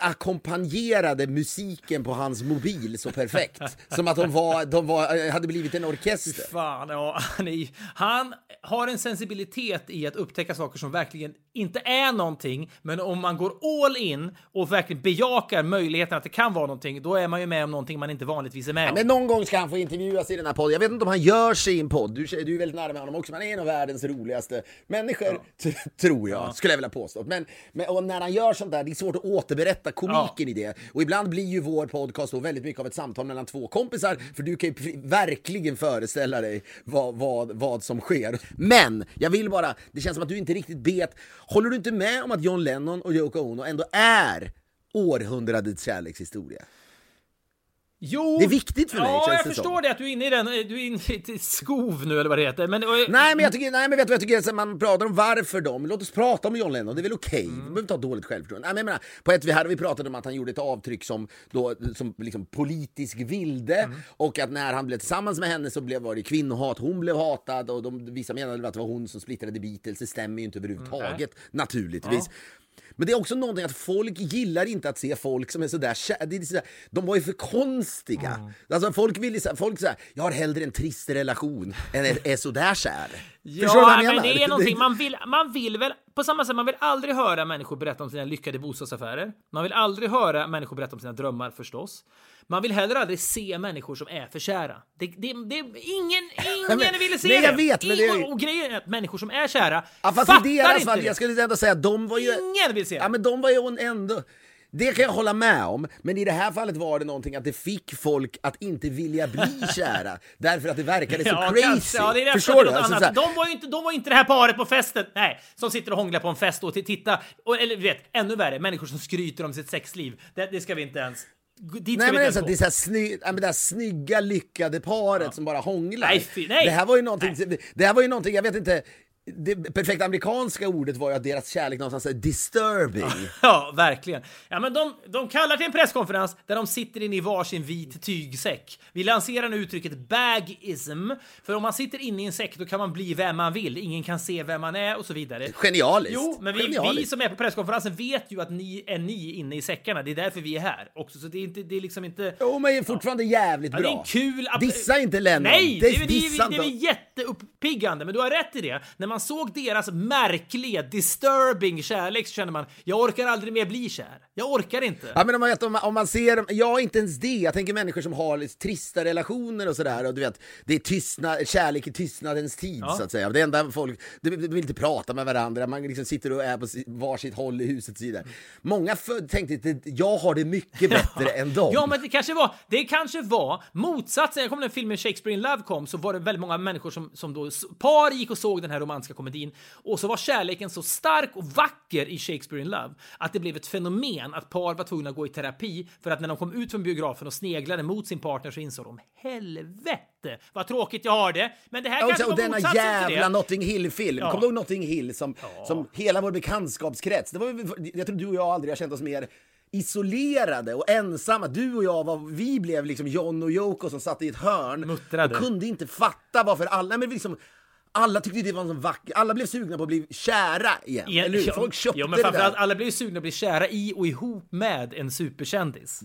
ackompanjerade musiken på hans mobil så perfekt. [LAUGHS] Som att de, var, de var, hade blivit en orkester. Fan, ja, han, är, han har en sensibilitet i att upptäcka saker som verkligen inte är någonting, men om man går all in och verkligen bejakar möjligheten att det kan vara någonting, då är man ju med om någonting man inte vanligtvis är med om. Men någon gång ska han få intervjuas i den här podden. Jag vet inte om han gör sig i en podd. Du, du är väldigt nära med honom också. Men han är en av världens roligaste människor, t- tror jag, skulle jag vilja påstå. Men, men när han gör sånt där, det är svårt att återberätta komiken i det. Och ibland blir ju vår podcast då väldigt mycket av ett samtal mellan två kompisar, för du kan ju verkligen föreställa dig vad, vad, vad som sker. Men jag vill bara, det känns som att du inte riktigt vet. Håller du inte med om att John Lennon och Yoko Ono ändå är århundradets kärlekshistoria? Jo! Det är viktigt för mig, Ja, jag förstår som. det att du är inne i den. Du är inne i skov nu, eller vad det heter. Men, Nej men jag tycker, nej men vet du vad jag tycker, man pratar om varför de, låt oss prata om John Lennon, det är väl okej, Mm. vi behöver inte ha dåligt självförtroende. Nej men jag menar, på ett, här har vi pratat om att han gjorde ett avtryck som, då, som liksom politisk vilde, Mm. och att när han blev tillsammans med henne så blev, var det kvinnohat, hon blev hatad, och de, vissa menade att det var hon som splittrade Beatles, det stämmer ju inte överhuvudtaget, naturligtvis. Men det är också någonting att folk gillar inte att se folk som är sådär kä- det är sådär, De var ju för konstiga. Mm. Alltså folk vill folk säger jag har hellre en trist relation än är, är sådär kär. Ja, Förstår du vad jag men menar? det är någonting man vill, man vill väl, på samma sätt, man vill aldrig höra människor berätta om sina lyckade bostadsaffärer. Man vill aldrig höra människor berätta om sina drömmar förstås. Man vill heller aldrig se människor som är för kära. Det, det, det, ingen [LAUGHS] ingen ville se nej, det! jag vet, men det är- Och grejen är att människor som är kära Ja, fast fattar i deras inte fall, det. jag skulle ändå säga de var ju... Ingen vill se det. Ja men de var ju ändå... Det kan jag hålla med om, men i det här fallet var det någonting att det fick folk att inte vilja bli [LAUGHS] kära, därför att det verkade så crazy. kanske. Ja, det är Förstår du? Alltså, här- de, var ju inte, de var inte det här paret på festen. Nej, som sitter och hånglar på en fest och t- titta. Och, eller vet, ännu värre, människor som skryter om sitt sexliv. Det, det ska vi inte ens... Dit Nej men det är, så, det är så här sny, ja, men det här snygga lyckade paret som bara hånglar. Nej, fy- nej. Det här var ju någonting, det här var ju någonting, jag vet inte, det perfekta amerikanska ordet var ju att deras kärlek någonstans är disturbing. [LAUGHS] Ja, verkligen. Ja, men de, de kallar till en presskonferens där de sitter inne i varsin vit tygsäck. Vi lanserar nu uttrycket bagism, för om man sitter inne i en säck då kan man bli vem man vill. Ingen kan se vem man är och så vidare. Genialiskt! Jo, men vi, vi Genialiskt. som är på presskonferensen vet ju att ni är ni inne i säckarna. Det är därför vi är här också, så det är, inte, det är liksom inte... Jo, men fortfarande jävligt Ja, det är bra. en kul... Dissa inte Lennon! Nej, det är, det, Dissa är, det är jätteuppiggande, men du har rätt i det. När man såg deras märkliga, disturbing kärlek så kände man, jag orkar aldrig mer bli kär. Jag orkar inte. Ja men om man, om, man, om man ser, ja inte ens det, jag tänker människor som har lite trista relationer och sådär och du vet, det är tystnad, kärlek i tystnadens tid Ja. så att säga. Det enda folk, de, de vill inte prata med varandra, man liksom sitter och är på si- varsitt håll i huset och så vidare. Många tänkte att jag har det mycket bättre än dem. Ja, men det kanske var, det kanske var motsatsen. Jag kommer när filmen Shakespeare in Love kom så var det väldigt många människor som, som då, par gick och såg den här romantiska komedin och så var kärleken så stark och vacker i Shakespeare in Love att det blev ett fenomen att par var tvungna att gå i terapi för att när de kom ut från biografen och sneglade mot sin partner så insåg de helvete vad tråkigt jag har det. Men det här Ja, kanske var denna motsatsen till jävla det. Notting Hill-film. Ja. Kommer du ihåg Notting Hill som, som hela vår bekantskapskrets? Det var, jag tror du och jag aldrig har känt oss mer isolerade och ensamma. Du och jag, var, vi blev liksom John och Yoko som satt i ett hörn Muttrade. och kunde inte fatta varför alla, men liksom, alla tyckte det var så vackert. Alla blev sugna på att bli kära igen. Ja, eller hur? ja, Folk köpte ja, men det där. alla blir ju sugna att bli kära i och ihop med en superkändis.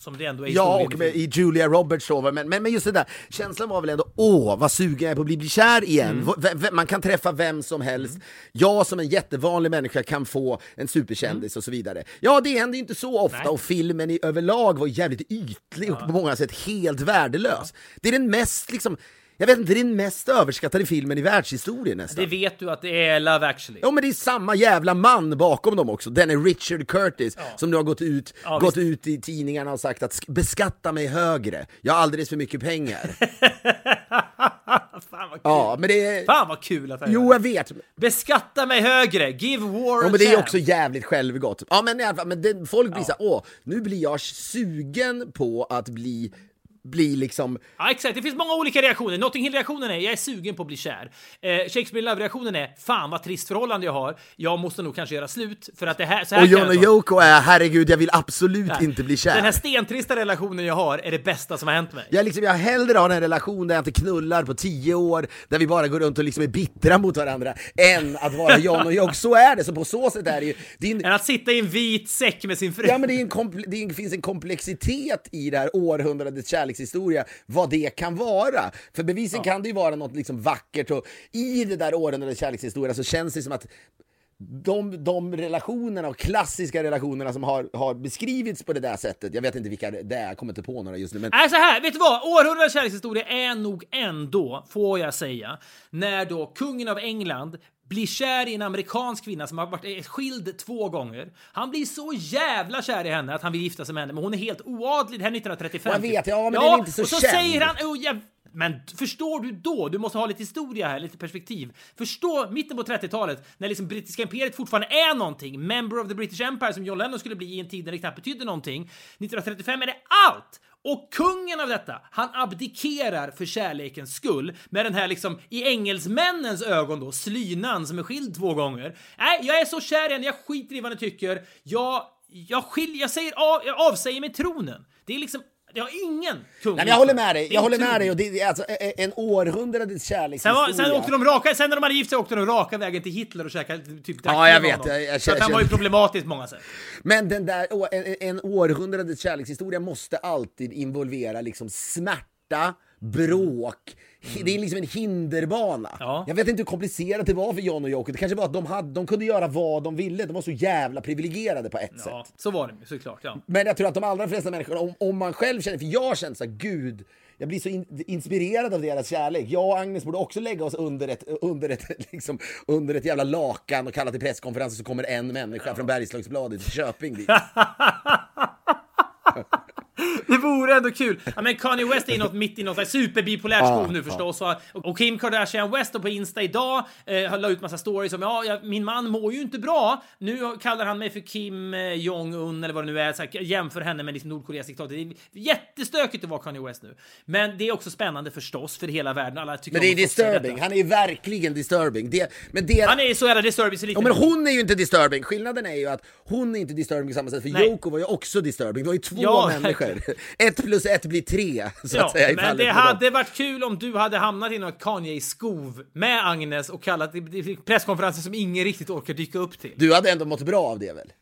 Som det ändå är Ja, och med, i Julia Roberts så, men, men, men just det där, känslan var väl ändå, åh vad sugen jag är på att bli, bli kär igen. Mm. V- v- man kan träffa vem som helst. Jag som en jättevanlig människa kan få en superkändis och så vidare. Ja, det händer ju inte så ofta Mm. Nej. och filmen i överlag var jävligt ytlig och på många sätt helt värdelös. Det är den mest, liksom, jag vet inte, det är den mest överskattade filmen i världshistorien nästan. Det vet du att det är Love actually. Ja men det är samma jävla man bakom dem också, den är Richard Curtis som nu har gått ut, Ja, gått visst. ut i tidningarna och sagt att sk- beskatta mig högre, jag har alldeles för mycket pengar. [LAUGHS] Fan vad kul. ja men det är... Fan vad kul att han Jo jag vet. Beskatta mig högre, give war ja, men det är också jävligt självgott. Ja men i alla fall, men det, folk blir så här, åh, nu blir jag sugen på att bli, bli liksom Ja, exakt. Det finns många olika reaktioner. Notting Hill-reaktionen är jag är sugen på att bli kär. Eh, Shakespeare Love-reaktionen är fan vad trist förhållande jag har. Jag måste nog kanske göra slut för att det här... Så här och John och. Yoko är herregud jag vill absolut inte bli kär. Den här stentrista relationen jag har är det bästa som har hänt mig. Jag, liksom, jag hellre har en relation där jag inte knullar på tio år, där vi bara går runt och liksom är bittra mot varandra, än att vara John och jag. Så är det, så på så sätt är det ju... En, Än att sitta i en vit säck med sin fru. ja, men det, en det finns en komplexitet i det här århundradets kärlekshistoria, vad det kan vara. För bevisen kan det ju vara något liksom vackert, och i det där århundradets kärlekshistoria så känns det som att de, de relationerna och klassiska relationerna som har, har beskrivits på det där sättet, jag vet inte vilka det är, jag kommer inte på några just nu, men Nej, så här, vet du vad? Århundradets kärlekshistoria är nog ändå, får jag säga, när då kungen av England blir kär i en amerikansk kvinna som har varit skild två gånger. Han blir så jävla kär i henne att han vill gifta sig med henne, men hon är helt oadlig. Det här är 1935. Jag vet, ja, men ja, den är inte så och så känd. säger han... Oh, jag, men förstår du då? Du måste ha lite historia här, lite perspektiv. Förstå mitten på 30-talet när liksom brittiska imperiet fortfarande är någonting. Member of the British Empire som John Lennon skulle bli i en tid när det knappt betydde någonting. 1935 är det allt! Och kungen av detta, han abdikerar för kärlekens skull med den här liksom i engelsmännens ögon då slynan som är skild två gånger. Nej, jag är så kär i henne, jag skiter i vad ni tycker. Jag, jag skiljer, jag säger av, jag avsäger mig tronen. Det är liksom, det har ingen kung Nej, men jag håller med dig, jag håller med dig och det är alltså e- en århundradets Sen, kärlekshistoria. var, sen åkte de raka, sen när de hade gift sig åkte de raka vägen till Hitler och käkade typ Ja, jag vet, jag- jag Så han var ju problematisk på många sätt. Men den där, en, en århundradets kärlekshistoria måste alltid involvera liksom smärta, bråk. Hi- Det är liksom en hinderbana. Ja. Jag vet inte hur komplicerat det var för John och Yoko. Det kanske var att de, hade, de kunde göra vad de ville. De var så jävla privilegierade på ett Ja, sätt. så var det såklart. Ja. Men jag tror att de allra flesta människor, om, om man själv känner, för jag känner så här, gud, jag blir så in, inspirerad av deras kärlek. Jag och Agnes borde också lägga oss under ett, under ett, [LAUGHS] liksom, under ett jävla lakan och kalla till presskonferens och så kommer en människa från Bergslagsbladet till Köping dit. [LAUGHS] Det vore ändå kul. Ja, men Kanye West är något mitt i något superbipolärt skov nu förstås. Och, och Kim Kardashian West då på Insta idag eh, la ut massa stories om ja, min man mår ju inte bra. Nu kallar han mig för Kim eh, Jong-Un eller vad det nu är. Så här, jämför henne med liksom Nordkoreas diktator. Det är jättestökigt att vara Kanye West nu. Men det är också spännande förstås för hela världen. Alla tycker Men det är disturbing, han är verkligen disturbing. Det, men det, Han är så jävla disturbing så lite Ja, men hon är ju inte disturbing. Skillnaden är ju att hon är inte disturbing på samma sätt, för Nej. Yoko var ju också disturbing. Det var ju två Ja, människor. Ett plus ett blir tre, så Ja, att säga. men det med dem. hade varit kul om du hade hamnat i något Kanye-skov med Agnes och kallat det- presskonferenser som ingen riktigt orkar dyka upp till. Du hade ändå mått bra av det väl?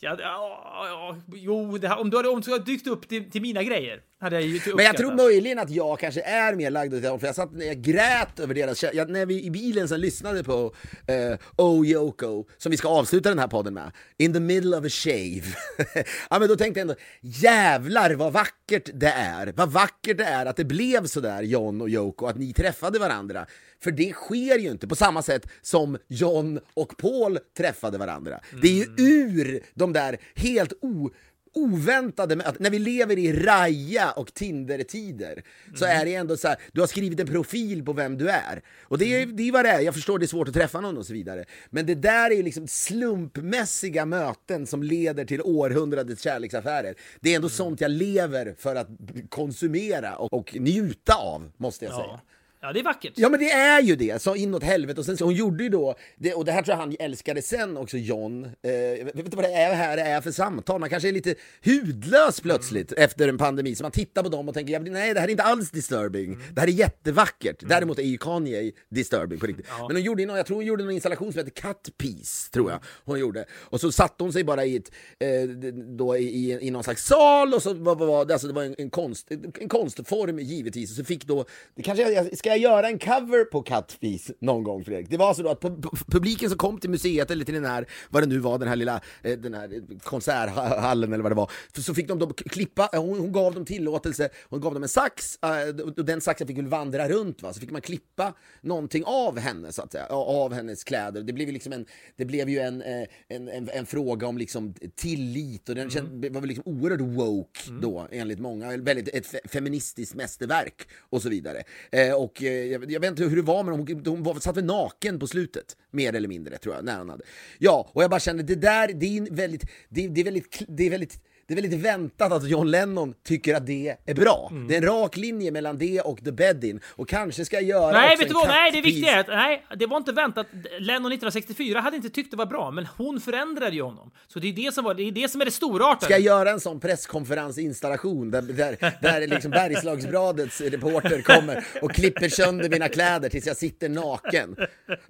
Ja, ja, ja, jo, här- om du hade, om du hade dykt upp till, till mina grejer hade jag ju Men jag tror möjligen att jag kanske är mer lagd åt det hållet, för jag satt när jag grät över deras jag, när vi i bilen sen lyssnade på eh, Oh Yoko, som vi ska avsluta den här podden med, In the middle of a shave. [LAUGHS] ja men då tänkte jag ändå, jävlar vad vackert det är, vad vackert det är att det blev sådär John och Yoko, att ni träffade varandra. För det sker ju inte på samma sätt som John och Paul träffade varandra. Det är ju ur de där helt o oväntade med när vi lever i raja och Tinder-tider så är det ändå så här, du har skrivit en profil på vem du är. Och det är, det är vad det är, jag förstår det är svårt att träffa någon och så vidare. Men det där är ju liksom slumpmässiga möten som leder till århundradets kärleksaffärer. Det är ändå sånt jag lever för att konsumera och, och njuta av, måste jag säga. Ja. ja, det är vackert. Ja men det är ju det, så inåt helvete. Och sen så hon gjorde ju då, det, och det här tror jag han älskade sen också John. Eh, jag vet inte vad det är här är för samtal, man kanske är lite hudlös plötsligt efter en pandemi. Så man tittar på dem och tänker, ja, nej det här är inte alls disturbing. Det här är jättevackert. Däremot är ju Kanye disturbing på riktigt. Men hon gjorde någon, jag tror hon gjorde någon installation som heter Cut Piece, tror jag hon gjorde. Och så satte hon sig bara i ett, eh, då i, i, i någon slags sal och så var, var, alltså det var en, en, konst, en konstform givetvis. Och så fick då, det kanske jag, ska jag göra en cover på Piece någon gång Fredrik? Det var så då att pu- pu- publiken som kom till museet eller till den här, vad det nu var, den här lilla, eh, den här konserthallen eller vad det var, så fick de då klippa, eh, hon, hon gav dem tillåtelse, hon gav dem en sax, eh, och den saxen fick väl vandra runt va, så fick man klippa någonting av henne så att säga, av hennes kläder. Det blev ju liksom en, det blev ju en, en, en, en fråga om liksom tillit och den känd, var väl liksom oerhört woke då enligt många, väldigt ett fe- feministiskt mästerverk och så vidare. Eh, och jag, jag vet inte hur det var men hon, hon var, satt väl naken på slutet, mer eller mindre tror jag, när hon hade. Ja, och jag bara kände det där, det är väldigt, det, det är väldigt, det är väldigt det är väldigt väntat att John Lennon tycker att det är bra. Det är en rak linje mellan det och The Bed-In. Och kanske ska jag göra Nej, vet du vad? Nej, det viktiga är att nej, det var inte väntat. Lennon 1964 hade inte tyckt det var bra, men hon förändrade ju honom. Så det är det som, var, det, är det, som är det storartade. Ska jag göra en sån presskonferensinstallation där, där, där liksom Bergslagsbladets reporter kommer och klipper sönder mina kläder tills jag sitter naken.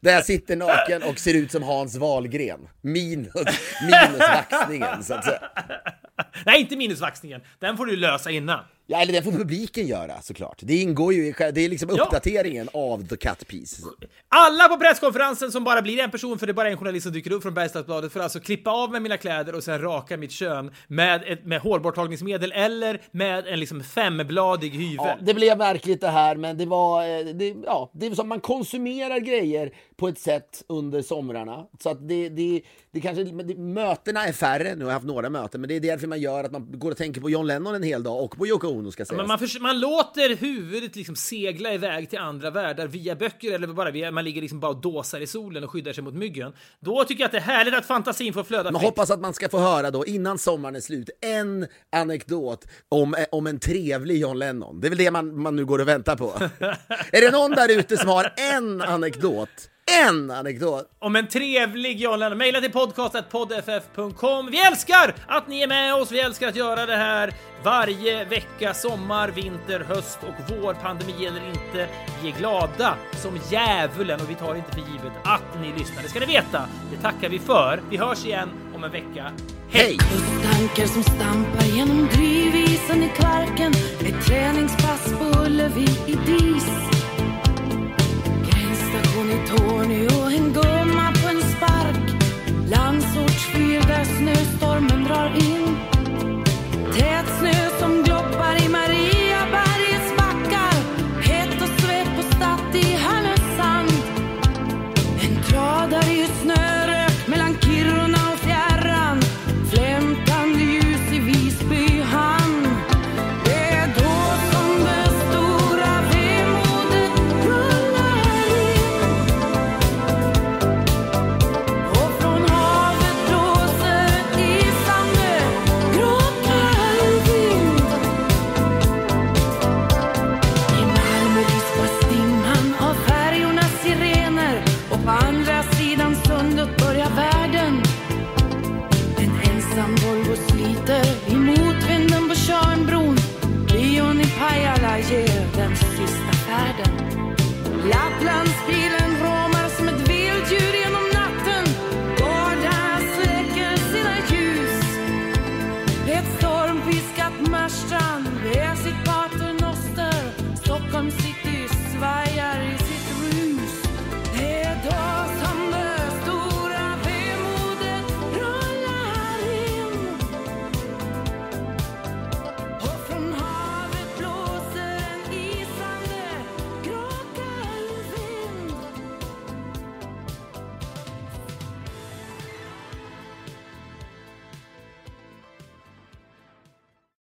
Där jag sitter naken och ser ut som Hans Wahlgren. Minus, minus vaxningen så att säga. Nej, inte minusvaxningen. Den får du lösa innan. Ja, eller det får publiken göra såklart. Det ingår ju i, det är liksom Ja. uppdateringen av The Cut Piece. Alla på presskonferensen som bara blir en person, för det är bara en journalist som dyker upp från Bergslagsbladet, får alltså klippa av med mina kläder och sen raka mitt kön med, ett, med hårborttagningsmedel eller med en liksom fembladig hyvel. Ja, det blev märkligt det här, men det var, eh, det, ja, det är som man konsumerar grejer på ett sätt under somrarna. Så att det, det, det kanske, det, mötena är färre, nu har jag haft några möten, men det är därför man gör att man går och tänker på John Lennon en hel dag och på Yoko Ono ska sägas. Men man, förs- man låter huvudet liksom segla iväg till andra världar via böcker eller bara via, man ligger liksom bara och dåsar i solen och skyddar sig mot myggen. Då tycker jag att det är härligt att fantasin får flöda Man fritt. hoppas att man ska få höra då, innan sommaren är slut, en anekdot om, om en trevlig John Lennon. Det är väl det man, man nu går och väntar på. [LAUGHS] är det någon där ute som har en anekdot? En anekdot! Om en trevlig John Lennon. Maila till podcast.poddff.com. Vi älskar att ni är med oss. Vi älskar att göra det här varje vecka. Sommar, vinter, höst och vår. Pandemi eller inte. Vi är glada som djävulen och vi tar inte för givet att ni lyssnar. Det ska ni veta. Det tackar vi för. Vi hörs igen om en vecka. Hej! Tankar som stampar genom drivisen i Kvarken Ett träningspass på Ullevi i dis hon är tårny och en gumma på en spark. Landsortsfyr där snöstormen drar in. Tät